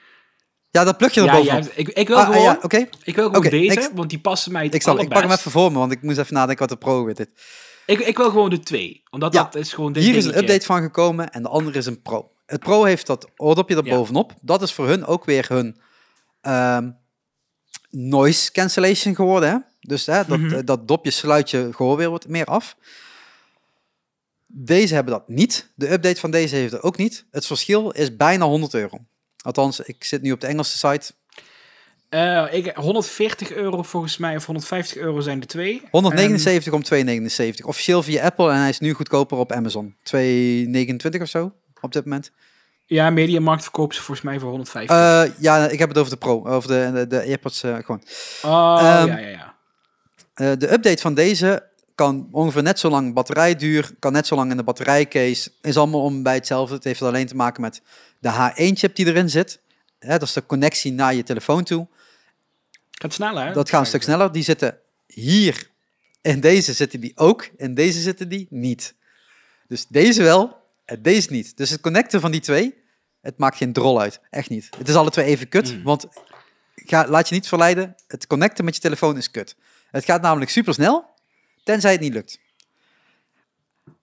Ja, dat plug je er Ja, ja, ik, ik wil Ah, ah, gewoon, ja, oké. ik wil gewoon deze, ik- want die passen mij het Ik, zal, ik pak hem even voor me, want ik moest even nadenken wat de Pro is. Dit. Ik, ik wil gewoon de twee. Omdat Ja, dat is gewoon dit Hier is een update van gekomen en de andere is een Pro. Het Pro heeft dat oordopje er Ja. bovenop. Dat is voor hun ook weer hun ehm, noise cancellation geworden. Hè? Dus hè, dat, Mhm. dat dopje sluit je gehoor weer wat meer af. Deze hebben dat niet. De update van deze heeft het ook niet. Het verschil is bijna 100 euro. Althans, ik zit nu op de Engelse site. Eh, ik, 140 euro volgens mij, of 150 euro zijn de twee. 179 om 279. Officieel via Apple en hij is nu goedkoper op Amazon. 229 of zo op dit moment. Ja, Mediamarkt verkoopt ze volgens mij voor 150. Eh, ja, ik heb het over de Pro, over de, de, de AirPods eh, gewoon. oh, ehm, ja, ja, ja. Eh, de update van deze kan ongeveer net zo lang batterijduur, kan net zo lang in de batterijcase. Is allemaal om bij hetzelfde. Het heeft alleen te maken met de H1-chip die erin zit. Hè, dat is de connectie naar je telefoon toe. Gaat sneller? Dat gaat een stuk sneller. Die zitten hier. In deze zitten die ook. In deze zitten die niet. Dus deze wel en deze niet. Dus het connecten van die twee, het maakt geen drol uit. Echt niet. Het is alle twee even kut. Mm. Want ga, laat je niet verleiden. Het connecten met je telefoon is kut. Het gaat namelijk super snel. Tenzij het niet lukt.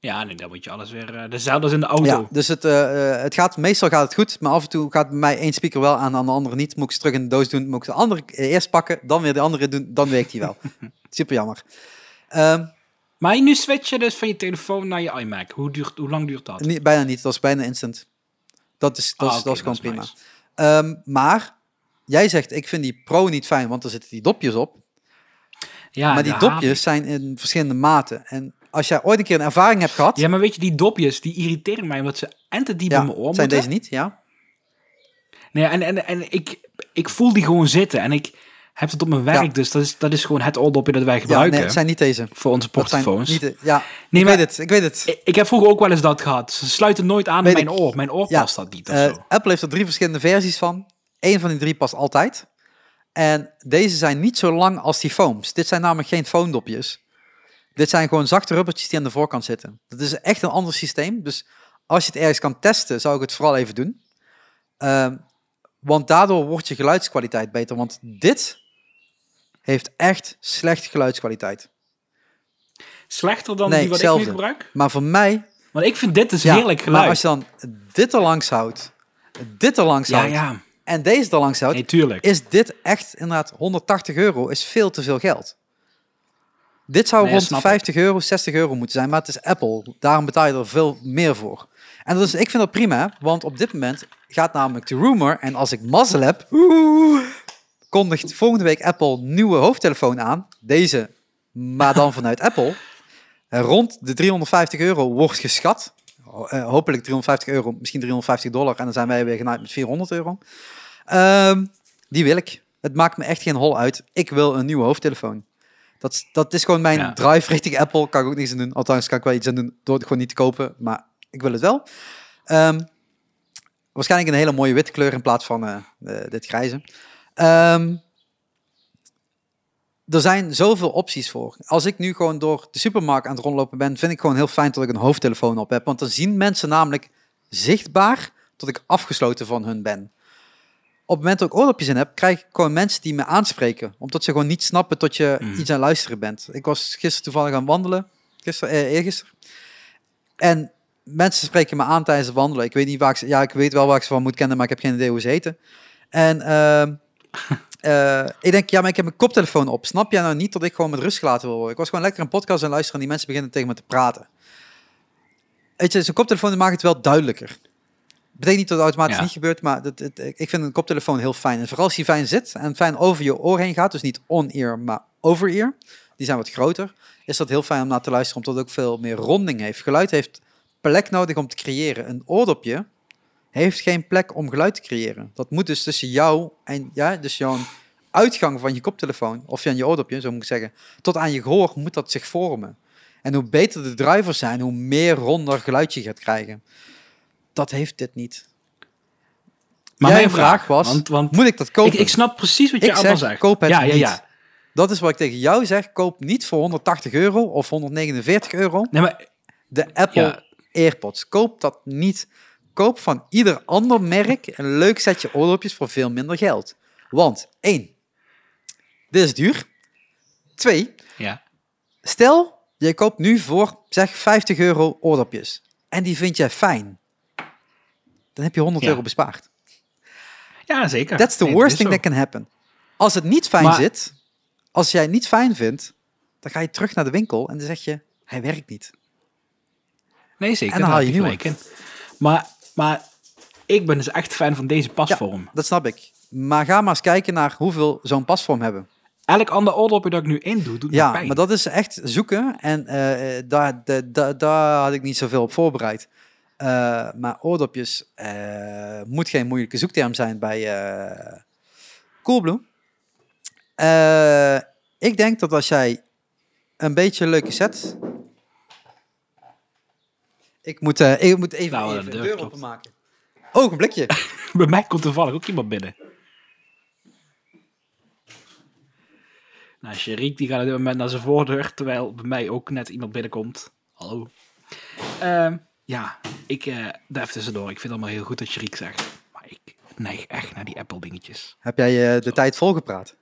Ja, nee, dan moet je alles weer... eh, dezelfde als in de auto. Ja, dus het, eh, eh, het gaat, meestal gaat het goed, maar af en toe gaat bij mij één speaker wel aan, aan de andere niet. Moet ik ze terug in de doos doen, moet ik de andere eerst pakken, dan weer de andere doen, dan werkt die wel. Super jammer. Ehm, Maar nu switch je dus van je telefoon naar je iMac. Hoe, duurt, hoe lang duurt dat? niet, bijna niet, dat is bijna instant. Dat is, dat Ah, is, dat is gewoon is prima. nice. Ehm, maar jij zegt, ik vind die Pro niet fijn, want er zitten die dopjes op. Ja, maar die dopjes zijn in verschillende maten. En als jij ooit een keer een ervaring hebt gehad, Ja, maar weet je, die dopjes, die irriteren mij omdat ze en te diep ja, in mijn oor zijn moeten. deze niet, ja? Nee, en, en, en ik, ik voel die gewoon zitten en ik heb het op mijn werk, Ja. dus dat is, dat is gewoon het oordopje dat wij Ja, gebruiken nee, het zijn niet deze. voor onze niet de- ja, Nee, ik maar- weet het, ik weet het. Ik, ik heb vroeger ook wel eens dat gehad. Ze sluiten nooit aan Weet mijn ik. oor. Mijn oor Ja, past dat niet of Eh, zo. Apple heeft er drie verschillende versies van. Eén van die drie past altijd. En deze zijn niet zo lang als die foams. Dit zijn namelijk geen foamdopjes. Dit zijn gewoon zachte rubbertjes die aan de voorkant zitten. Dat is echt een ander systeem. Dus als je het ergens kan testen, zou ik het vooral even doen. Ehm, want daardoor wordt je geluidskwaliteit beter. Want dit heeft echt slecht geluidskwaliteit. Slechter dan nee, die wat hetzelfde. ik nu gebruik? Maar voor mij, Want ik vind dit dus ja, heerlijk geluid. maar als je dan dit er langs houdt, dit er langs ja, houdt ja. en deze er langs houdt, Nee, is dit echt inderdaad 180 euro is veel te veel geld. Dit zou Nee, rond snap 50 euro, 60 euro moeten zijn, maar het is Apple. Daarom betaal je er veel meer voor. En dat is, ik vind dat prima, want op dit moment gaat namelijk de rumor, en als ik mazzel heb, oeh, kondigt volgende week Apple nieuwe hoofdtelefoon aan. Deze, maar dan vanuit Apple. Rond de 350 euro wordt geschat. Eh, hopelijk 350 euro, misschien 350 dollar. En dan zijn wij weer genaaid met 400 euro. Ehm, die wil ik. Het maakt me echt geen hol uit. Ik wil een nieuwe hoofdtelefoon. Dat, is- dat is gewoon mijn Ja. drive richting Apple. Kan ik ook niks aan doen. Althans, kan ik wel iets aan doen door het gewoon niet te kopen. Maar ik wil het wel. Ehm, waarschijnlijk een hele mooie witte kleur in plaats van eh, eh, dit grijze. Ehm, er zijn zoveel opties voor. Als ik nu gewoon door de supermarkt aan het rondlopen ben, vind ik gewoon heel fijn dat ik een hoofdtelefoon op heb. Want dan zien mensen namelijk zichtbaar dat ik afgesloten van hun ben. Op het moment dat ik oordopjes in heb, krijg ik gewoon mensen die me aanspreken. Omdat ze gewoon niet snappen tot je Mm. iets aan het luisteren bent. Ik was gisteren toevallig aan wandelen. Gisteren, eh, eergisteren. En mensen spreken me aan tijdens het wandelen. Ik weet niet waar ik ze... Ja, ik weet wel waar ik ze van moet kennen, maar ik heb geen idee hoe ze heten. En ehm, eh, ik denk, ja, maar ik heb mijn koptelefoon op. Snap jij nou niet dat ik gewoon met rust gelaten wil worden? Ik was gewoon lekker een podcast aan het luisteren en die mensen beginnen tegen me te praten. Weet je, zo'n koptelefoon maakt het wel duidelijker. Betekent niet dat het automatisch Ja. niet gebeurt, maar dat, het, ik vind een koptelefoon heel fijn. En vooral als die fijn zit en fijn over je oor heen gaat, dus niet on-ear, maar over-ear. Die zijn wat groter. Is dat heel fijn om naar te luisteren, omdat het ook veel meer ronding heeft. Geluid heeft plek nodig om te creëren. Een oordopje heeft geen plek om geluid te creëren. Dat moet dus tussen jou en ja, dus jouw uitgang van je koptelefoon of van je oordopje, zo moet ik zeggen, tot aan je gehoor moet dat zich vormen. En hoe beter de drivers zijn, hoe meer ronder geluid je gaat krijgen. Dat heeft dit niet. Maar Jij mijn vraag was, Want, want Moet ik dat kopen? ik, ik snap precies wat je Ik allemaal zeg, zegt. koop het ja, ja, niet. ja. Dat is wat ik tegen jou zeg. Koop niet voor 180 euro of 149 euro Nee, maar de Apple Ja. AirPods. Koop dat niet. Koop van ieder ander merk een leuk setje oordopjes voor veel minder geld. Want één, dit is duur. Twee, ja. stel je koopt nu voor zeg 50 euro oordopjes en die vind jij fijn. Dan heb je 100 Ja. euro bespaard. ja, zeker. That's the Nee, worst thing that can happen. Als het niet fijn Maar- zit, als jij het niet fijn vindt, dan ga je terug naar de winkel en dan zeg je, hij werkt niet. Nee, zeker. En dan haal je gelijk in. Maar, maar ik ben dus echt fan van deze pasvorm. Dat snap ik. Maar ga maar eens kijken naar hoeveel zo'n pasvorm hebben. Elk ander oordopje dat ik nu in doe, doet Ja, pijn. maar dat is echt zoeken. En eh, eh, daar, daar, daar, daar had ik niet zoveel op voorbereid. Eh, maar oordopjes eh, moet geen moeilijke zoekterm zijn bij eh Coolblue. Ik denk dat als jij een beetje een leuke set... Ik moet, ik moet even, Nou, even de de deur deur klopt. openmaken. Ogenblikje. Bij mij komt toevallig ook iemand binnen. Nou, Sharik die gaat op dit moment naar zijn voordeur, terwijl bij mij ook net iemand binnenkomt. Hallo. Ehm, ja, ik, eh daar even tussendoor. Ik vind het allemaal heel goed dat Sharik zegt. Maar ik neig echt naar die Apple dingetjes. Heb jij eh, de tijd volgepraat?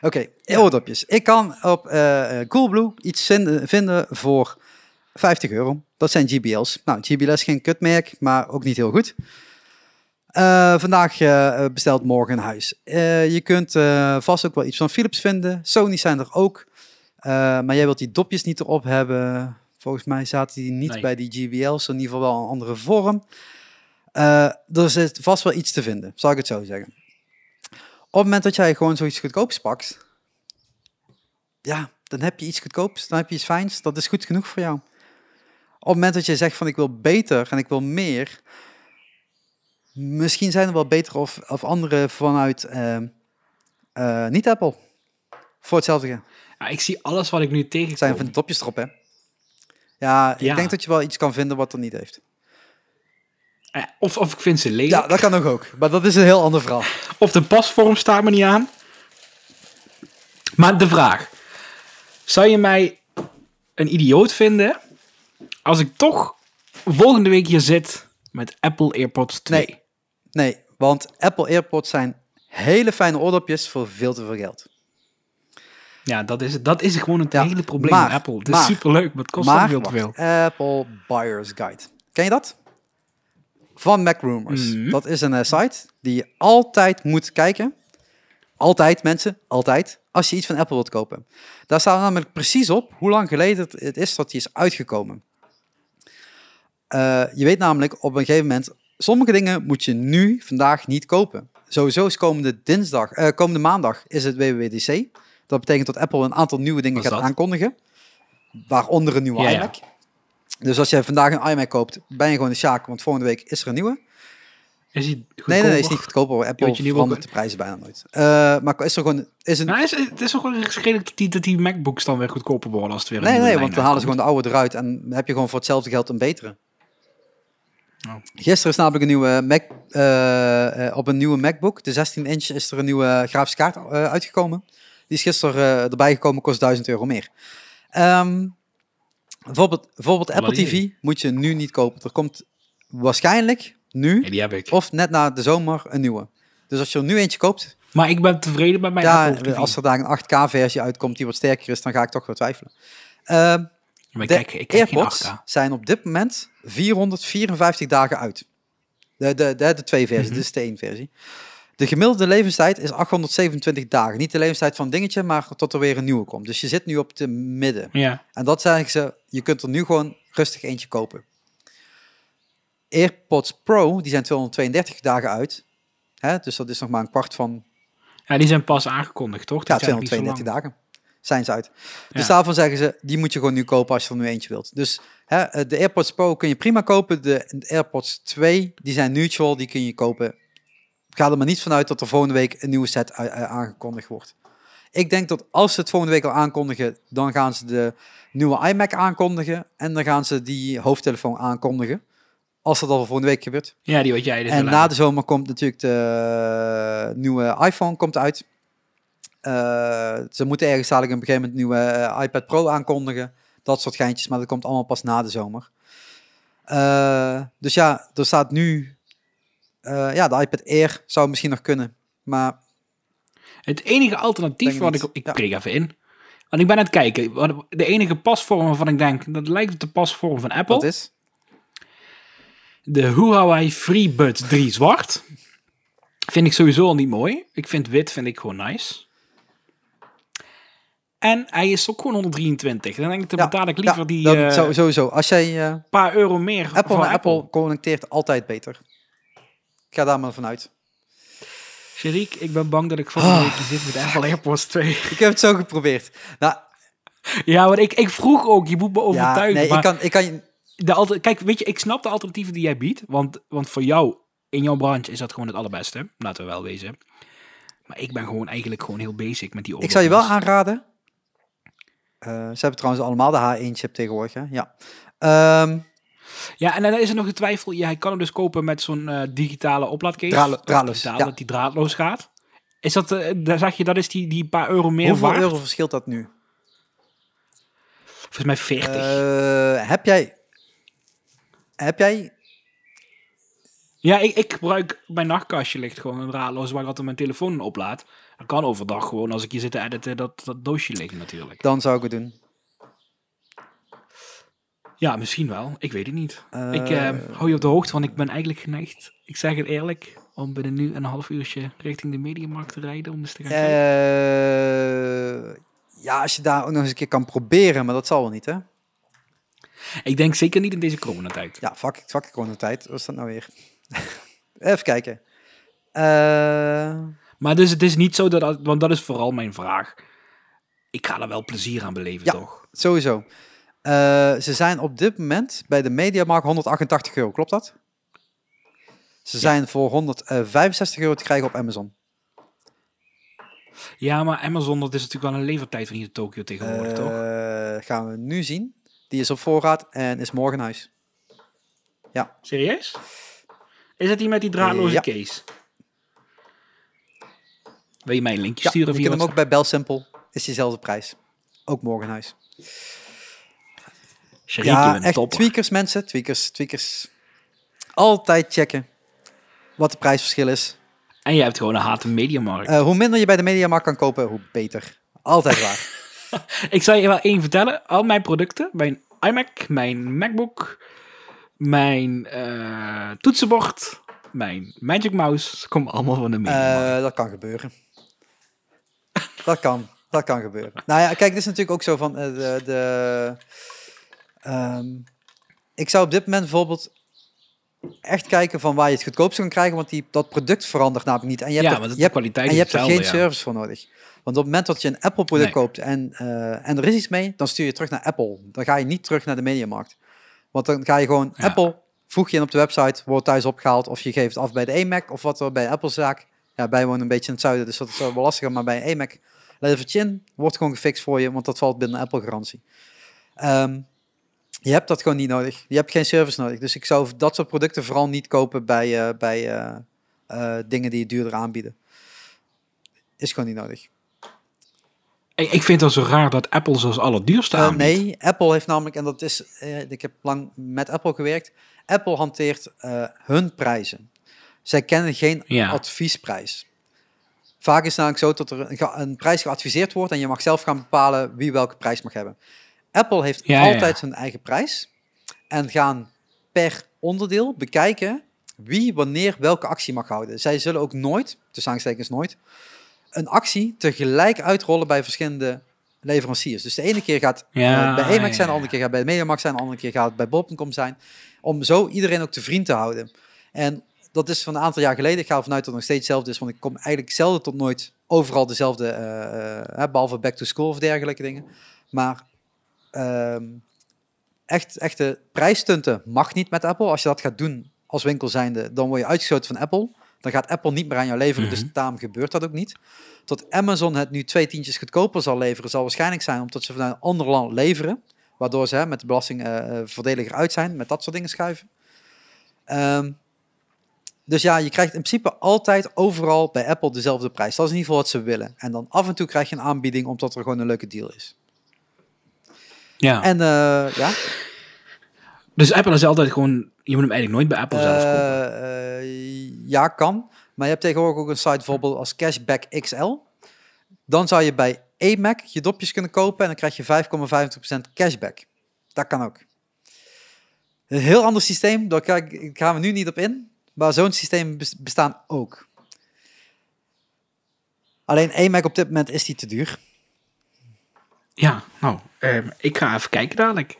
Oké, oordopjes. Ik kan op eh, Coolblue iets vinden, voor 50 euro. Dat zijn GBL's. Nou, GBL is geen kutmerk, maar ook niet heel goed. Vandaag eh, besteld, morgen in huis. Je kunt vast ook wel iets van Philips vinden. Sony zijn er ook. Maar jij wilt die dopjes niet erop hebben. Volgens mij zaten die niet Nee. bij die GBL's. In ieder geval wel een andere vorm. Eh, er zit vast wel iets te vinden, zal ik het zo zeggen. Op het moment dat jij gewoon zoiets goedkoops pakt, ja, dan heb je iets goedkoops, dan heb je iets fijns, dat is goed genoeg voor jou. Op het moment dat je zegt van ik wil beter en ik wil meer, misschien zijn er wel betere of, of andere vanuit ehm, eh, niet Apple. Voor hetzelfde. Ja, ik zie alles wat ik nu tegenkom. zijn van die dopjes erop, hè? Ja, ik Ja. denk dat je wel iets kan vinden wat er niet heeft. Eh, Of, of ik vind ze lelijk. Ja, dat kan nog ook. Maar dat is een heel ander verhaal. Of de pasvorm staat me niet aan. Maar de vraag. Zou je mij een idioot vinden als ik toch volgende week hier zit met Apple AirPods 2? Nee. Nee, want Apple AirPods zijn hele fijne oordopjes voor veel te veel geld. Ja, dat is, het. dat is gewoon het Ja, hele probleem maar- Apple. Het maar- is superleuk, maar het kost maar veel te veel. Apple Buyer's Guide. Ken je dat? Van Mac Rumors. Mhm. Dat is een eh, site die je altijd moet kijken. Altijd, mensen, altijd. Als je iets van Apple wilt kopen. Daar staat namelijk precies op hoe lang geleden het- het is dat die is uitgekomen. Eh, je weet namelijk op een gegeven moment, sommige dingen moet je nu, vandaag niet kopen. Sowieso is komende dinsdag, eh, komende maandag is het WWDC. Dat betekent dat Apple een aantal nieuwe dingen gaat dat? aankondigen. Waaronder een nieuwe Ja, ja. iMac. Dus als jij vandaag een iMac koopt, ben je gewoon de Sjaak, want volgende week is er een nieuwe. Is die Nee, nee, nee, is niet goedkoper. Apple je verandert de prijzen bijna nooit. Eh, maar is er gewoon... Is een, Nou, is, het is toch wel redelijk dat die, dat die MacBooks dan weer goedkoper worden als het weer een nee, nee, want dan halen ze gewoon de oude eruit en heb je gewoon voor hetzelfde geld een betere. Oh. Gisteren is namelijk een nieuwe Mac, eh, eh, op een nieuwe MacBook, de 16 inch, is er een nieuwe grafische kaart uitgekomen. Die is gisteren eh, erbij gekomen, kost 1000 euro meer. Ehm, bijvoorbeeld bijvoorbeeld Apple. TV moet je nu niet kopen. Er komt waarschijnlijk nu, die heb ik. of net na de zomer, een nieuwe. Dus als je er nu eentje koopt, Maar ik ben tevreden met mijn ja, Apple TV. als er daar een 8K-versie uitkomt die wat sterker is, dan ga ik toch wel twijfelen. Ehm, Maar ik de kijk, ik kijk geen AirPods 8K. zijn op dit moment 454 dagen uit. De, de, de, de twee versies, Mhm. de één versie. De gemiddelde levenstijd is 827 dagen. Niet de levenstijd van dingetje, maar tot er weer een nieuwe komt. Dus je zit nu op de midden. Ja. En dat zeggen ze, je kunt er nu gewoon rustig eentje kopen. AirPods Pro, die zijn 232 dagen uit. Hè? Dus dat is nog maar een kwart van ja, die zijn pas aangekondigd, toch? ja, Dat is eigenlijk niet zo 232 lang. dagen zijn ze uit. Dus Ja. daarvan zeggen ze, die moet je gewoon nu kopen als je er nu eentje wilt. Dus hè, eh, de AirPods Pro kun je prima kopen. De, de AirPods 2, die zijn neutral, die kun je kopen. Ga er maar niet vanuit dat er volgende week een nieuwe set eh, eh, aangekondigd wordt. Ik denk dat als ze het volgende week al aankondigen, dan gaan ze de nieuwe iMac aankondigen. En dan gaan ze die hoofdtelefoon aankondigen. Als dat al volgende week gebeurt. Ja, die wat jij dus En na de zomer komt natuurlijk de nieuwe iPhone komt uit. Eh, ze moeten ergens dadelijk op een gegeven moment een nieuwe eh, iPad Pro aankondigen. Dat soort geintjes, maar dat komt allemaal pas na de zomer. Eh, dus ja, er staat nu... eh, ja, de iPad Air zou misschien nog kunnen. Maar Het enige alternatief wat niet. ik... Ik Ja. prik even in. Want ik ben aan het kijken. De enige pasvorm waarvan ik denk... Dat lijkt op de pasvorm van Apple. dat is... De Huawei FreeBuds 3 zwart. Vind ik sowieso al niet mooi. Ik vind wit vind ik gewoon nice. En hij is ook gewoon 123. Dan denk ik, dan Ja, betaal ik liever ja, die dat, eh, sowieso. Als jij... eh, paar euro meer Apple voor en Apple connecteert altijd beter. Ga daar maar vanuit. Sherik, ik ben bang dat ik volgende Ah. week zit met Apple AirPods 2. Ik heb het zo geprobeerd. Nou, ja, want ik, ik vroeg ook, je moet me ja, overtuigen. nee, maar ik kan, ik kan je... de alter, kijk, weet je, ik snap de alternatieven die jij biedt. Want, want voor jou, in jouw branche, is dat gewoon het allerbeste. Laten we wel wezen. Maar ik ben gewoon eigenlijk gewoon heel basic met die Ik zou je wel aanraden. Eh, ze hebben trouwens allemaal de H1-chip tegenwoordig, hè? Ja. Ehm, Ja, en dan is er nog de twijfel. Ja, hij kan hem dus kopen met zo'n eh, digitale oplaadcase. Draadlo- draadloos, ja. Dat die draadloos gaat. Is dat, eh, daar zag je, dat is die, die paar euro meer hoeveel waard? euro verschilt dat nu? Volgens mij 40. Eh, heb jij... Heb jij... ja, ik, ik gebruik, mijn nachtkastje ligt gewoon een draadloos waar ik altijd mijn telefoon oplaad. Dat kan overdag gewoon, als ik hier zit te editen, dat, dat doosje liggen natuurlijk. Dan zou ik het doen. Ja, misschien wel. Ik weet het niet. Eh, ik eh, hou je op de hoogte, want ik ben eigenlijk geneigd, ik zeg het eerlijk, om binnen nu een half uurtje richting de mediamarkt te rijden om eens te gaan kijken. Eh, ja, als je daar ook nog eens een keer kan proberen, maar dat zal wel niet, hè? Ik denk zeker niet in deze coronatijd. Ja, fuck, fuck gewoon de tijd. Wat is dat nou weer? Even kijken. Eh, Maar dus het is niet zo dat, want dat is vooral mijn vraag. Ik ga er wel plezier aan beleven, Ja. toch? sowieso. Eh, ze zijn op dit moment bij de Mediamarkt 188 euro, klopt dat? Ze zijn voor 165 euro te krijgen op Amazon. Ja, maar Amazon, dat is natuurlijk wel een levertijd van hier in Tokio tegenwoordig, toch? Eh, gaan we nu zien. Die is op voorraad en is morgen huis. Ja, Serieus? Is het die met die draadloze Ja. case? Wil je mij een linkje ja sturen je kunt hem ook bij Belsimple. Is diezelfde prijs. Ook morgen huis. Sharik, je Ja, echt topper. tweakers mensen. Tweakers, tweakers. Altijd checken wat de prijsverschil is. En je hebt gewoon een hate mediamarkt. Eh, hoe minder je bij de Mediamarkt kan kopen, hoe beter. Altijd waar. Ik zal je wel één vertellen. Al mijn producten, mijn iMac, mijn MacBook, mijn eh, toetsenbord, mijn Magic Mouse, komen allemaal van de mediamarkt. Eh, dat kan gebeuren. dat kan. Dat kan gebeuren. Nou ja, kijk, dit is natuurlijk ook zo van eh, de. de ehm, ik zou op dit moment bijvoorbeeld echt kijken van waar je het goedkoopst kan krijgen, want die, dat product verandert namelijk niet. En je hebt Ja, er, je hebt, kwaliteit en je hebt er geen ja. service voor nodig. Want op het moment dat je een Apple product Nee. koopt en, eh, en er is iets mee, dan stuur je terug naar Apple. Dan ga je niet terug naar de mediamarkt. Want dan ga je gewoon Ja. Apple, voeg je in op de website, wordt thuis opgehaald of je geeft het af bij de EMAC of wat er bij Apple zaak. Ja, wij wonen een beetje in het zuiden, dus dat is wel lastiger, maar bij een EMAC levert je in, wordt gewoon gefixt voor je, want dat valt binnen Apple garantie. Je hebt dat gewoon niet nodig. Je hebt geen service nodig. Dus ik zou dat soort producten vooral niet kopen bij, eh, bij eh, eh, dingen die je duurder aanbieden. Is gewoon niet nodig. Ik, ik vind het zo raar dat Apple zoals allerduurste Eh, aanbiedt. nee, Apple heeft namelijk, en dat is, ik heb lang met Apple gewerkt. Apple hanteert hun prijzen. Zij kennen geen Ja. adviesprijs. Vaak is het namelijk zo dat er een prijs geadviseerd wordt en je mag zelf gaan bepalen wie welke prijs mag hebben. Apple heeft Ja, ja, ja. altijd zijn eigen prijs en gaan per onderdeel bekijken wie wanneer welke actie mag houden. Zij zullen ook nooit, tussen aanstekens nooit, een actie tegelijk uitrollen bij verschillende leveranciers. Dus de ene keer gaat Ja, eh, bij Emax ja, zijn, de ja. andere keer gaat bij Mediamarkt zijn, de andere keer gaat het bij Bol.com zijn. Om zo iedereen ook te vriend te houden. En dat is van een aantal jaar geleden. Ik ga ervan uit dat het nog steeds hetzelfde is, want ik kom eigenlijk zelden tot nooit overal dezelfde, hè, behalve back to school of dergelijke dingen. Maar ehm, echt, echte prijsstunten mag niet met Apple. Als je dat gaat doen als winkel zijnde, dan word je uitgesloten van Apple. Dan gaat Apple niet meer aan jou leveren, dus Mhm. daarom gebeurt dat ook niet. Dat Amazon het nu twee tientjes goedkoper zal leveren, zal waarschijnlijk zijn omdat ze vanuit een ander land leveren. Waardoor ze hè, met de belasting eh, eh, voordeliger uit zijn, met dat soort dingen schuiven. Ehm, dus ja, je krijgt in principe altijd overal bij Apple dezelfde prijs. Dat is in ieder geval wat ze willen. En dan af en toe krijg je een aanbieding omdat er gewoon een leuke deal is. Ja. En eh, ja, Dus Apple is altijd gewoon... Je moet hem eigenlijk nooit bij Apple zelf kopen. Eh, eh, ja, kan. Maar je hebt tegenwoordig ook een site bijvoorbeeld als Cashback XL. Dan zou je bij AMAC je dopjes kunnen kopen en dan krijg je 5,25% cashback. Dat kan ook. Een heel ander systeem, daar gaan we nu niet op in. Maar zo'n systeem bes- bestaan ook. Alleen AMAC op dit moment is die te duur. Ja, nou, ehm, ik ga even kijken dadelijk.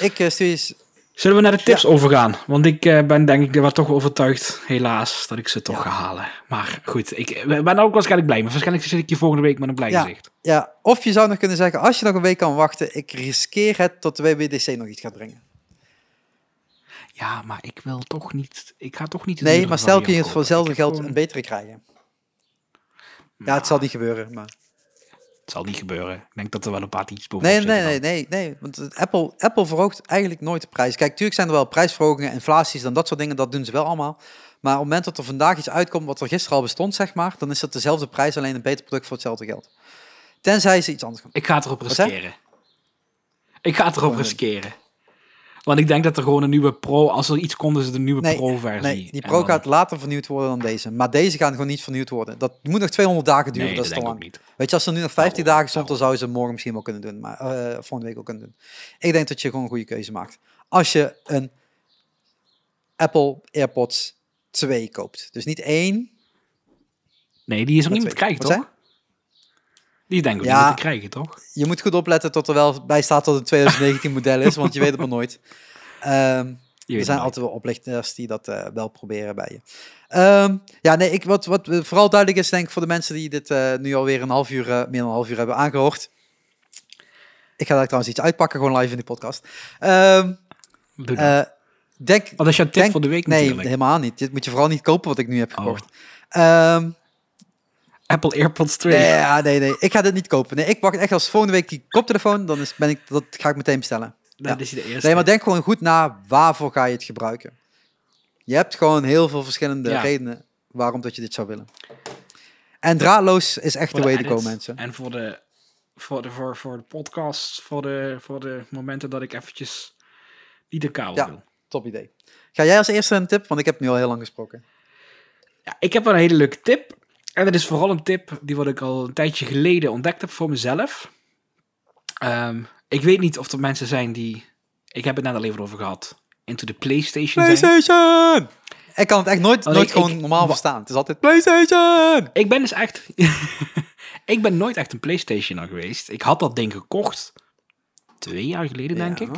Ik eh, stuur je... s- Zullen we naar de tips overgaan? Want ik eh, ben denk ik er wel toch overtuigd, helaas, dat ik ze toch ga halen. Maar goed, ik eh, ben er ook waarschijnlijk blij mee. Waarschijnlijk zit ik hier volgende week met een blij Ja. gezicht. Ja, of je zou nog kunnen zeggen, als je nog een week kan wachten, ik riskeer het tot de WWDC nog iets gaat brengen. Ja, maar ik wil toch niet... Ik ga toch niet... Nee, maar stel kun je het voor hetzelfde geld een betere krijgen. Ja, het zal niet gebeuren. Maar... Het zal niet gebeuren. Ik denk dat er wel een paar tientjes boven Nee, nee, nee, nee, nee. Want Apple, Apple verhoogt eigenlijk nooit de prijs. Kijk, natuurlijk zijn er wel prijsverhogingen, inflaties en dat soort dingen. Dat doen ze wel allemaal. Maar op het moment dat er vandaag iets uitkomt wat er gisteren al bestond, zeg maar, dan is dat dezelfde prijs, alleen een beter product voor hetzelfde geld. Tenzij ze iets anders gaan. Ik ga het erop riskeren. Ik ga het erop riskeren. Want ik denk dat er gewoon een nieuwe Pro... Als er iets komt, is het een nieuwe Nee, Pro-versie. Nee, die Pro dan- gaat later vernieuwd worden dan deze. Maar deze gaan gewoon niet vernieuwd worden. Dat moet nog 200 dagen duren, Nee, dat dat is te lang. niet. Weet je, als er nu nog 15 Daarom, dagen stond, dan zou je ze morgen misschien wel kunnen doen. Maar eh, volgende week ook kunnen doen. Ik denk dat je gewoon een goede keuze maakt. Als je een Apple AirPods 2 koopt. Dus niet één. Nee, die is Maar niet meer te krijgen, Wat toch? Die denk ik Ja. niet te krijgen, toch? Je moet goed opletten tot er wel bij staat dat het een 2019 model is, want je weet het maar nooit. Ehm, er zijn altijd wel oplichters die dat eh, wel proberen bij je. Ehm, ja, nee, ik, wat, wat vooral duidelijk is, denk ik, voor de mensen die dit eh, nu alweer een half uur, eh, meer dan een half uur hebben aangehoord. Ik ga daar trouwens iets uitpakken, gewoon live in de podcast. Nooit. Doe dat. eh, denk, Want dat is jouw tip denk- voor de week nee, natuurlijk. helemaal niet. Dit moet je vooral niet kopen wat ik nu heb Oh. gekocht. Apple AirPods 2. nee, ja, nee, nee, ik ga dit niet kopen. Nee, ik wacht echt als volgende week die koptelefoon, dan is, ben ik, dat ga ik meteen bestellen. dat ja. is de eerste. Nee, maar denk gewoon goed na waarvoor ga je het gebruiken. Je hebt gewoon heel veel verschillende Ja. redenen waarom dat je dit zou willen. En draadloos is echt Voor de way to go, mensen. En voor de, voor de, voor, voor de podcast, voor de, voor de momenten dat ik eventjes niet de kabel Ja. wil. Top idee. Ga jij als eerste een tip? Want ik heb nu al heel lang gesproken. Ja, ik heb wel een hele leuke tip. En dat is vooral een tip die wat ik al een tijdje geleden ontdekt heb voor mezelf. Ehm, ik weet niet of er mensen zijn die... Ik heb het net al even over gehad. Into de PlayStation zijn. PlayStation! Ik kan het echt nooit, nooit ik- gewoon ik- normaal verstaan. Het is altijd PlayStation! Ik ben dus echt... ik ben nooit echt een PlayStationer geweest. Ik had dat ding gekocht. Twee jaar geleden, denk ik.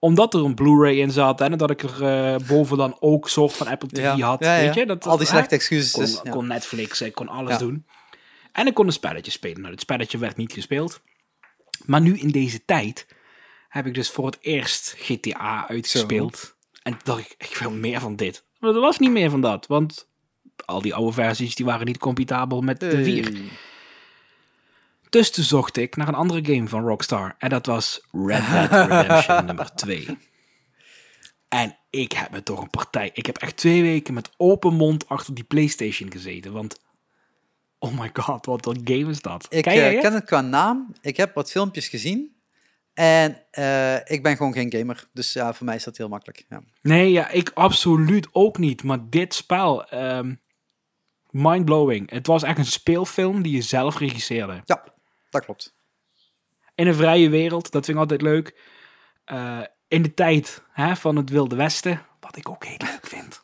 Omdat er een Blu-ray in zat. En dat ik er eh, boven dan ook soort van Apple TV Ja. had. Ja, ja. Weet je? Dat, Al die slechte excuses. kon, dus, ja. kon Netflix, ik kon alles doen. En ik kon een spelletje spelen. Nou, het spelletje werd niet gespeeld. Maar nu in deze tijd heb ik dus voor het eerst GTA uitgespeeld. En dacht ik, ik wil meer van dit. Maar er was niet meer van dat, want al die oude versies die waren niet compatibel met de 4. Hey. Dus toen zocht ik naar een andere game van Rockstar. En dat was Red Dead Redemption nummer 2. En ik heb me toch een partij... Ik heb echt twee weken met open mond achter die Playstation gezeten. Want, oh my god, wat een game is dat. Ik Ken eh, het? ken het qua naam. Ik heb wat filmpjes gezien. En eh, ik ben gewoon geen gamer. Dus ja, voor mij is dat heel makkelijk. Ja. Nee, ja, ik absoluut ook niet. Maar dit spel, ehm mindblowing. Het was echt een speelfilm die je zelf regisseerde. ja, dat klopt. In een vrije wereld, dat vind ik altijd leuk. Eh, in de tijd hè, van het Wilde Westen, wat ik ook heel leuk vind.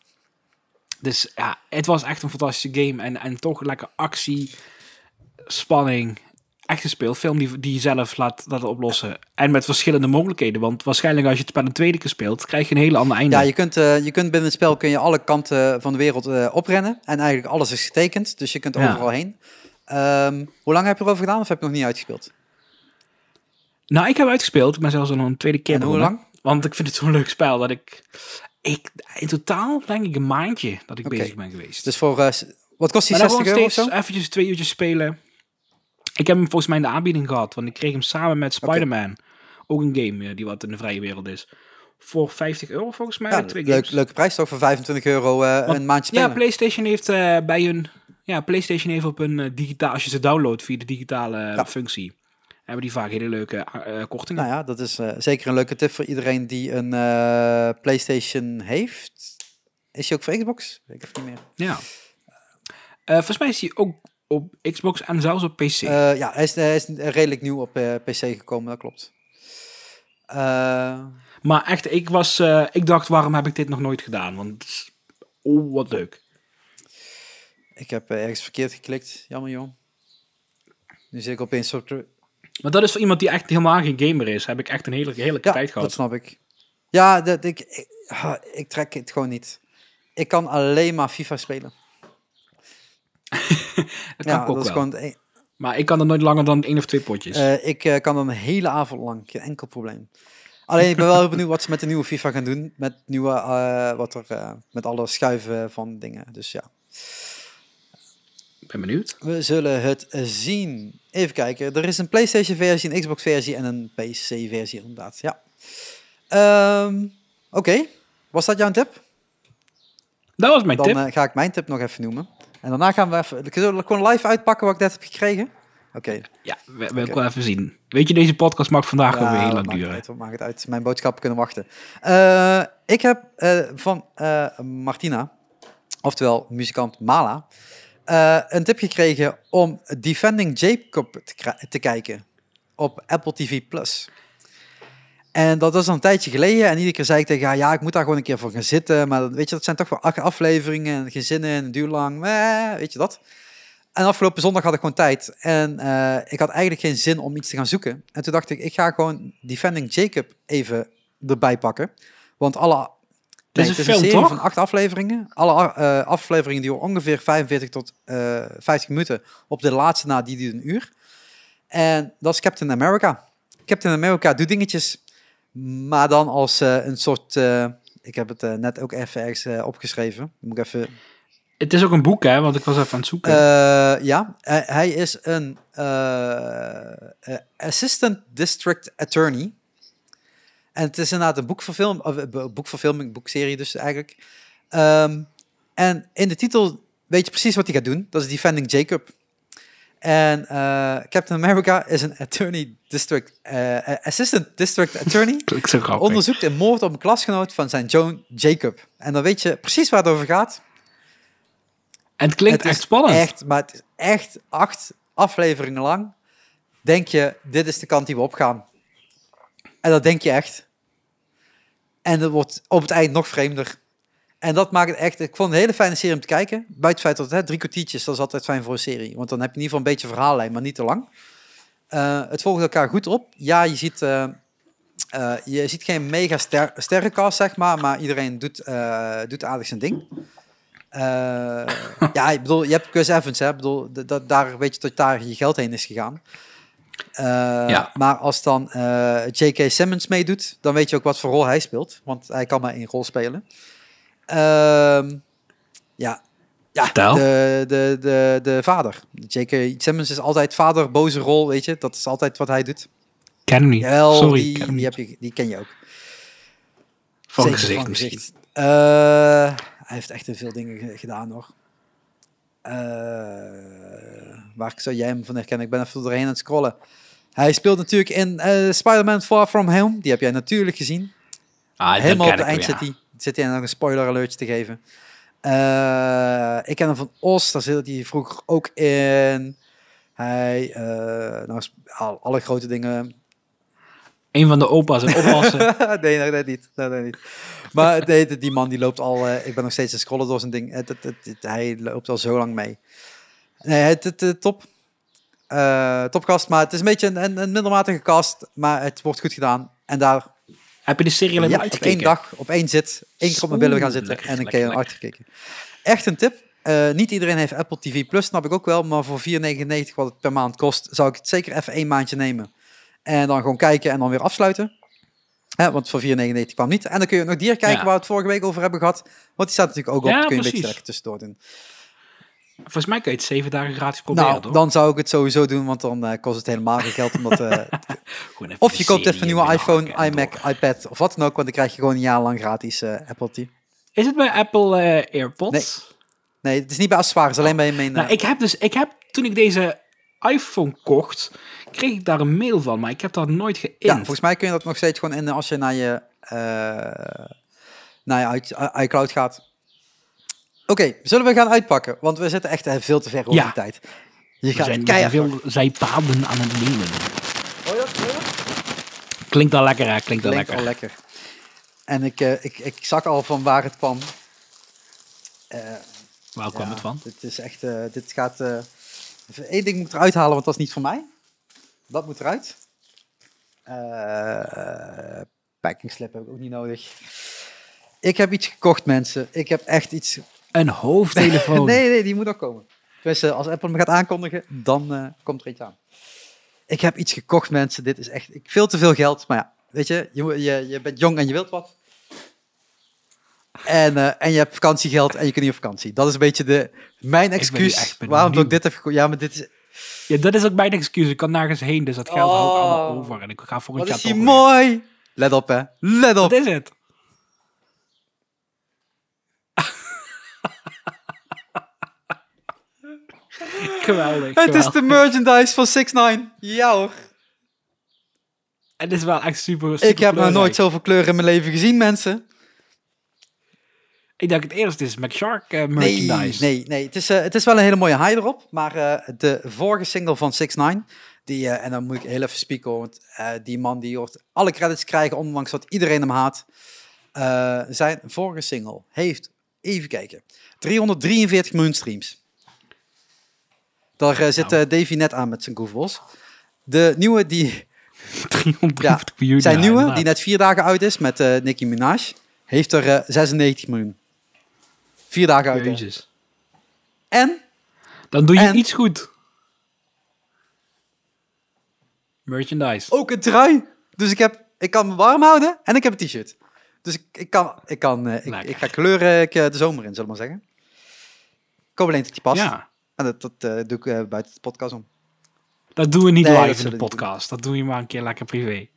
Dus ja, het was echt een fantastische game. En, en toch lekker actie, spanning. Echt een speelfilm die, die je zelf laat, laat oplossen. En met verschillende mogelijkheden. Want waarschijnlijk als je het spel een tweede keer speelt, krijg je een hele ander einde. Ja, je kunt, eh, je kunt binnen het spel kun je alle kanten van de wereld eh, oprennen. En eigenlijk alles is getekend. Dus je kunt Ja. overal heen. Ehm, hoe lang heb je erover gedaan of heb je nog niet uitgespeeld? Nou, ik heb uitgespeeld. Ben zelfs al een tweede keer En hoe lang? Want ik vind het zo'n leuk spel dat ik... ik in totaal denk ik een maandje dat ik bezig ben geweest. Dus voor, eh, wat kost die Maar dan 60 gewoon euro of zo? eventjes twee uurtjes spelen. Ik heb hem volgens mij in de aanbieding gehad. Want ik kreeg hem samen met Spider-Man. Ook een game eh, die wat in de vrije wereld is. Voor 50 euro volgens mij. Ja, twee leuk, leuke prijs toch voor 25 euro eh, Want- een maandje Ja, spelen. PlayStation heeft bij hun... Ja, PlayStation heeft op een eh, digitaal... Als je ze downloadt via de digitale eh, Ja. functie... Hebben die vaak hele leuke eh, kortingen. Nou ja, dat is zeker een leuke tip voor iedereen die een PlayStation heeft. Is die ook voor Xbox? Weet ik even niet meer. Ja. Volgens mij is hij ook op Xbox en zelfs op PC. Ja, hij is, hij is redelijk nieuw op PC gekomen, dat klopt. Maar echt, ik was... ik dacht, waarom heb ik dit nog nooit gedaan? Want... Oh, wat leuk. Ik heb eh, ergens verkeerd geklikt. Jammer, joh. Nu zit ik opeens op... de- Maar dat is voor iemand die echt helemaal geen gamer is. Heb ik echt een hele, Ja, tijd dat gehad. snap ik. Ja, dat, ik, ik, ik trek het gewoon niet. Ik kan alleen maar FIFA spelen. Dat kan ja, ik ook dat is wel. gewoon... e- Maar ik kan er nooit langer dan één of twee potjes. Eh, ik eh, kan dan een hele avond lang, geen enkel probleem. Alleen ik ben wel heel benieuwd wat ze met de nieuwe FIFA gaan doen. Met nieuwe, wat er, met alle schuiven van dingen. Dus ja, ben benieuwd. we zullen het zien. Even kijken, er is een PlayStation versie, een Xbox versie en een PC versie inderdaad. Ja. Ehm, Oké, was dat jouw tip? Dat was mijn Dan tip. eh, ga ik mijn tip nog even noemen. En daarna gaan we even, zullen we gewoon live uitpakken wat ik net heb gekregen? Oké. ja, we, we wel even zien. Weet je, deze podcast mag vandaag Ja, weer heel lang duren. uit, maakt het uit? Mijn boodschappen kunnen wachten. Eh, ik heb eh, van eh, Martina, oftewel muzikant Mala, eh, een tip gekregen om Defending Jacob te, kijken op Apple TV+. Plus. En dat was een tijdje geleden. En iedere keer zei ik tegen haar, ja, ik moet daar gewoon een keer voor gaan zitten. Maar weet je, dat zijn toch wel acht afleveringen en gezinnen en het duurt lang. Weet je dat? En afgelopen zondag had ik gewoon tijd. En eh, ik had eigenlijk geen zin om iets te gaan zoeken. En toen dacht ik, ik ga gewoon Defending Jacob even erbij pakken. Want alle... is Nee, een het is film, een serie toch? van acht afleveringen. Alle eh, afleveringen duren ongeveer 45 tot eh 50 minuten. Op de laatste na, die duurt een uur. En dat is Captain America. Captain America doet dingetjes. Maar dan als eh, een soort... eh, ik heb het eh, net ook even ergens eh, opgeschreven. Moet ik even Het is ook een boek, hè, want ik was even aan het zoeken. eh, ja, hij, is een eh, eh, assistant district attorney. En het is inderdaad een boekverfilm, of, eh, bo- boekverfilming, boekserie dus eigenlijk. Ehm, en in de titel weet je precies wat hij gaat doen. Dat is Defending Jacob. En eh, Captain America is een attorney district, eh, assistant district attorney. Klinkt zo grappig. onderzoekt een moord op een klasgenoot van zijn Joan Jacob. En dan weet je precies waar het over gaat. En het klinkt Het echt spannend. Echt, maar het is echt acht afleveringen lang. Denk je, dit is de kant die we opgaan. En dat denk je echt. En dat wordt op het eind nog vreemder. En dat maakt het echt... Ik vond een hele fijne serie om te kijken. Buiten feit dat hè, drie kwartiertjes, dat is altijd fijn voor een serie. Want dan heb je in ieder geval een beetje verhaallijn, maar niet te lang. Eh, het volgt elkaar goed op. Ja, je ziet... eh, eh, je ziet geen mega ster sterrencast, zeg maar. Maar iedereen doet, doet aardig zijn ding. Ja, ik bedoel, je hebt Chris Evans, hè? Ik bedoel, daar weet je dat daar je geld heen is gegaan. Eh, Ja. Maar als dan eh, J.K. Simmons meedoet, dan weet je ook wat voor rol hij speelt. Want hij kan maar één rol spelen. Ehm, ja, ja de, de, de, de vader. J.K. Simmons is altijd vader, boze rol, weet je. Dat is altijd wat hij doet. Ken hem niet. Jawel, Sorry, die, ken die, heb je, die ken je ook. Van gezicht misschien. Eh, hij heeft echt veel dingen ge- gedaan hoor. Eh, waar zou jij hem van herkennen? Ik ben even doorheen aan het scrollen. Hij speelt natuurlijk in eh, Spider-Man Far From Home. Die heb jij natuurlijk gezien. Ah, Helemaal op het ik eind zit hij. Zit hij nog een spoiler alertje te geven. Eh, ik ken hem van Os. Daar zit hij vroeger ook in. Hij, eh, nou, alle grote dingen Een van de opa's en oppassen. nee, nee, nee, niet. Nee, nee, niet. Maar nee, die- man die loopt al... eh, ik ben nog steeds aan het scrollen door zijn ding. Het, het, het- hij loopt al zo lang mee. Nee, het, top. Eh topcast, maar het is een beetje een, een, een middelmatige cast. Maar het wordt goed gedaan. En daar Heb je de serie alleen ja, maar één dag, op één zit, één keer op mijn billen gaan zitten lekker, en een keer lekker. uitgekeken. Echt een tip. Eh, niet iedereen heeft Apple TV Plus, snap ik ook wel. Maar voor 4,99 wat het per maand kost, zou ik het zeker even één maandje nemen. En dan gewoon kijken en dan weer afsluiten. Hè, want voor 4,99 kwam niet. En dan kun je nog dier kijken Ja. waar we het vorige week over hebben gehad. Want die staat natuurlijk ook op. Ja, kun je een beetje tussendoor doen. Volgens mij kun je het zeven dagen gratis proberen, nou, toch? dan zou ik het sowieso doen, want dan eh, kost het helemaal geen geld. Omdat, eh, of je koopt even een nieuwe iPhone, iMac, door. iPad of wat dan ook. Want dan krijg je gewoon een jaar lang gratis eh, Apple TV. Is het bij Apple AirPods? Nee, het is niet bij accessoires, alleen bij mijn... Nou, ik heb dus, ik heb, toen ik deze iPhone kocht, kreeg ik daar een mail van, maar ik heb dat nooit geïnd. Ja, volgens mij kun je dat nog steeds gewoon in als je naar je, eh, naar je i- iCloud gaat. Oké, zullen we gaan uitpakken? Want we zitten echt eh, veel te ver over Ja. de tijd. Je gaat zijn keihard. veel zijpaden aan het nemen. Klinkt al lekker, hè? Klinkt al Klinkt lekker. al lekker. En ik, eh, ik, ik zag al van waar het kwam. Eh, Waar kwam ja, het van? Dit is echt, eh, dit gaat... eh één ding moet ik eruit halen, want dat is niet voor mij. Dat moet eruit. Eh packing slip heb ik ook niet nodig. Ik heb iets gekocht, mensen. Ik heb echt iets... Een hoofdtelefoon. nee, nee, die moet ook komen. Dus als Apple me gaat aankondigen, dan eh, komt er iets aan. Ik heb iets gekocht, mensen. Dit is echt ik, veel te veel geld. Maar ja, weet je, je, je, je bent jong en je wilt wat. En, eh, en je hebt vakantiegeld en je kunt niet op vakantie. Dat is een beetje de, mijn excuus echt waarom ik dit heb gekocht. Ja, maar dit is... Ja, dat is ook mijn excuus. Ik kan nergens heen, dus dat geld hou ik allemaal Oh. over. En ik ga voor een Wat jaar is die mooi! Let op, hè. Let op. Wat is het? geweldig. Het is de merchandise van 6 9 Ja hoor. Het is wel echt super, super Ik heb nog nooit zoveel kleuren in mijn leven gezien, mensen. Ik denk het eerste is McShark eh, Nee, merchandise. nee, nee. Het is, eh, het is wel een hele mooie high erop. Maar eh, de vorige single van 6 9 die, eh, en dan moet ik heel even spieken, want eh, die man die hoort alle credits krijgen, ondanks dat iedereen hem haat. Eh, zijn vorige single heeft, even kijken, 343 miljoen streams. Daar eh, zit Nou. eh, Davy net aan met zijn goofballs. De nieuwe, die, 350 miljoen. zijn nieuwe, inderdaad. die net vier dagen uit is met eh Nicki Minaj, heeft er eh, 96 miljoen. Vier dagen uit. Jezus. En Dan doe je En- iets goed. Merchandise. ook een trui. Dus ik, heb, ik kan me warm houden en ik heb een t-shirt. Dus ik, ik kan, ik, kan eh, ik, ik ga kleuren ik, eh, de zomer in, zullen we maar zeggen. Ik hoop alleen dat die past. Ja, En dat, dat eh, doe ik eh, buiten de podcast om. dat doen we niet Nee, dat live in de podcast. Dat doe je maar een keer lekker privé.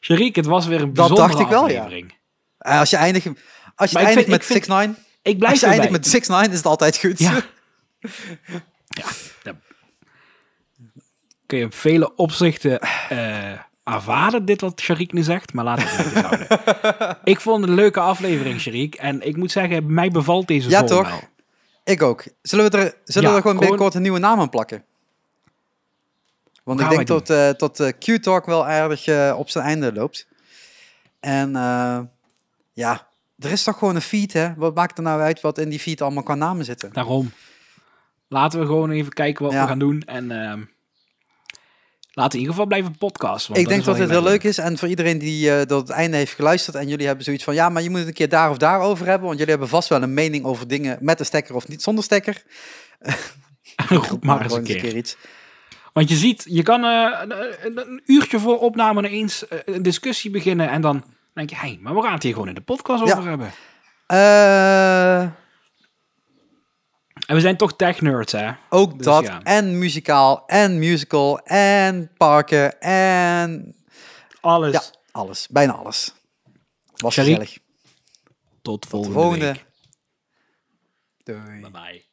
Sharik, het was weer een Dat bijzondere dacht ik wel, ja. aflevering. Als je eindigt, als je eindigt vind- met ik vind- 6 9 Ik blijf als je eindigt met 6 9 is het altijd goed. Ja. Ja, kun je op vele opzichten eh aanvaarden, dit wat Sharik nu zegt, maar laten we het houden. Ik vond het een leuke aflevering, Sharik, en ik moet zeggen, mij bevalt deze Ja, toch? wel. Ik ook. Zullen we er, zullen Ja, we er gewoon binnenkort een nieuwe naam aan plakken? Want ik denk dat, eh tot eh, Q-Talk wel aardig eh, op zijn einde loopt. En eh, ja, er is toch gewoon een feed, hè? Wat maakt er nou uit wat in die feed allemaal qua namen zitten? Daarom. Laten we gewoon even kijken wat Ja. we gaan doen. En ehm, laten we in ieder geval blijven podcasten. want Ik denk dat het heel leuk is. En voor iedereen die tot het einde heeft geluisterd en jullie hebben zoiets van... Ja, maar je moet het een keer daar of daar over hebben. Want jullie hebben vast wel een mening over dingen met een stekker of niet zonder stekker. Roep maar eens gewoon een keer. iets. Want je ziet, je kan eh, een, een- een uurtje voor opname ineens eh, een discussie beginnen. En dan denk je, hé, hey, maar we gaan het hier gewoon in de podcast Ja. over hebben. Eh, En we zijn toch tech-nerds, hè? ook Dus dat. ja. En muzikaal. En musical. En parken. En Alles. ja, alles. Bijna alles. Was Sherry? gezellig. Tot volgende, Volgende. week. Doei. Bye bye.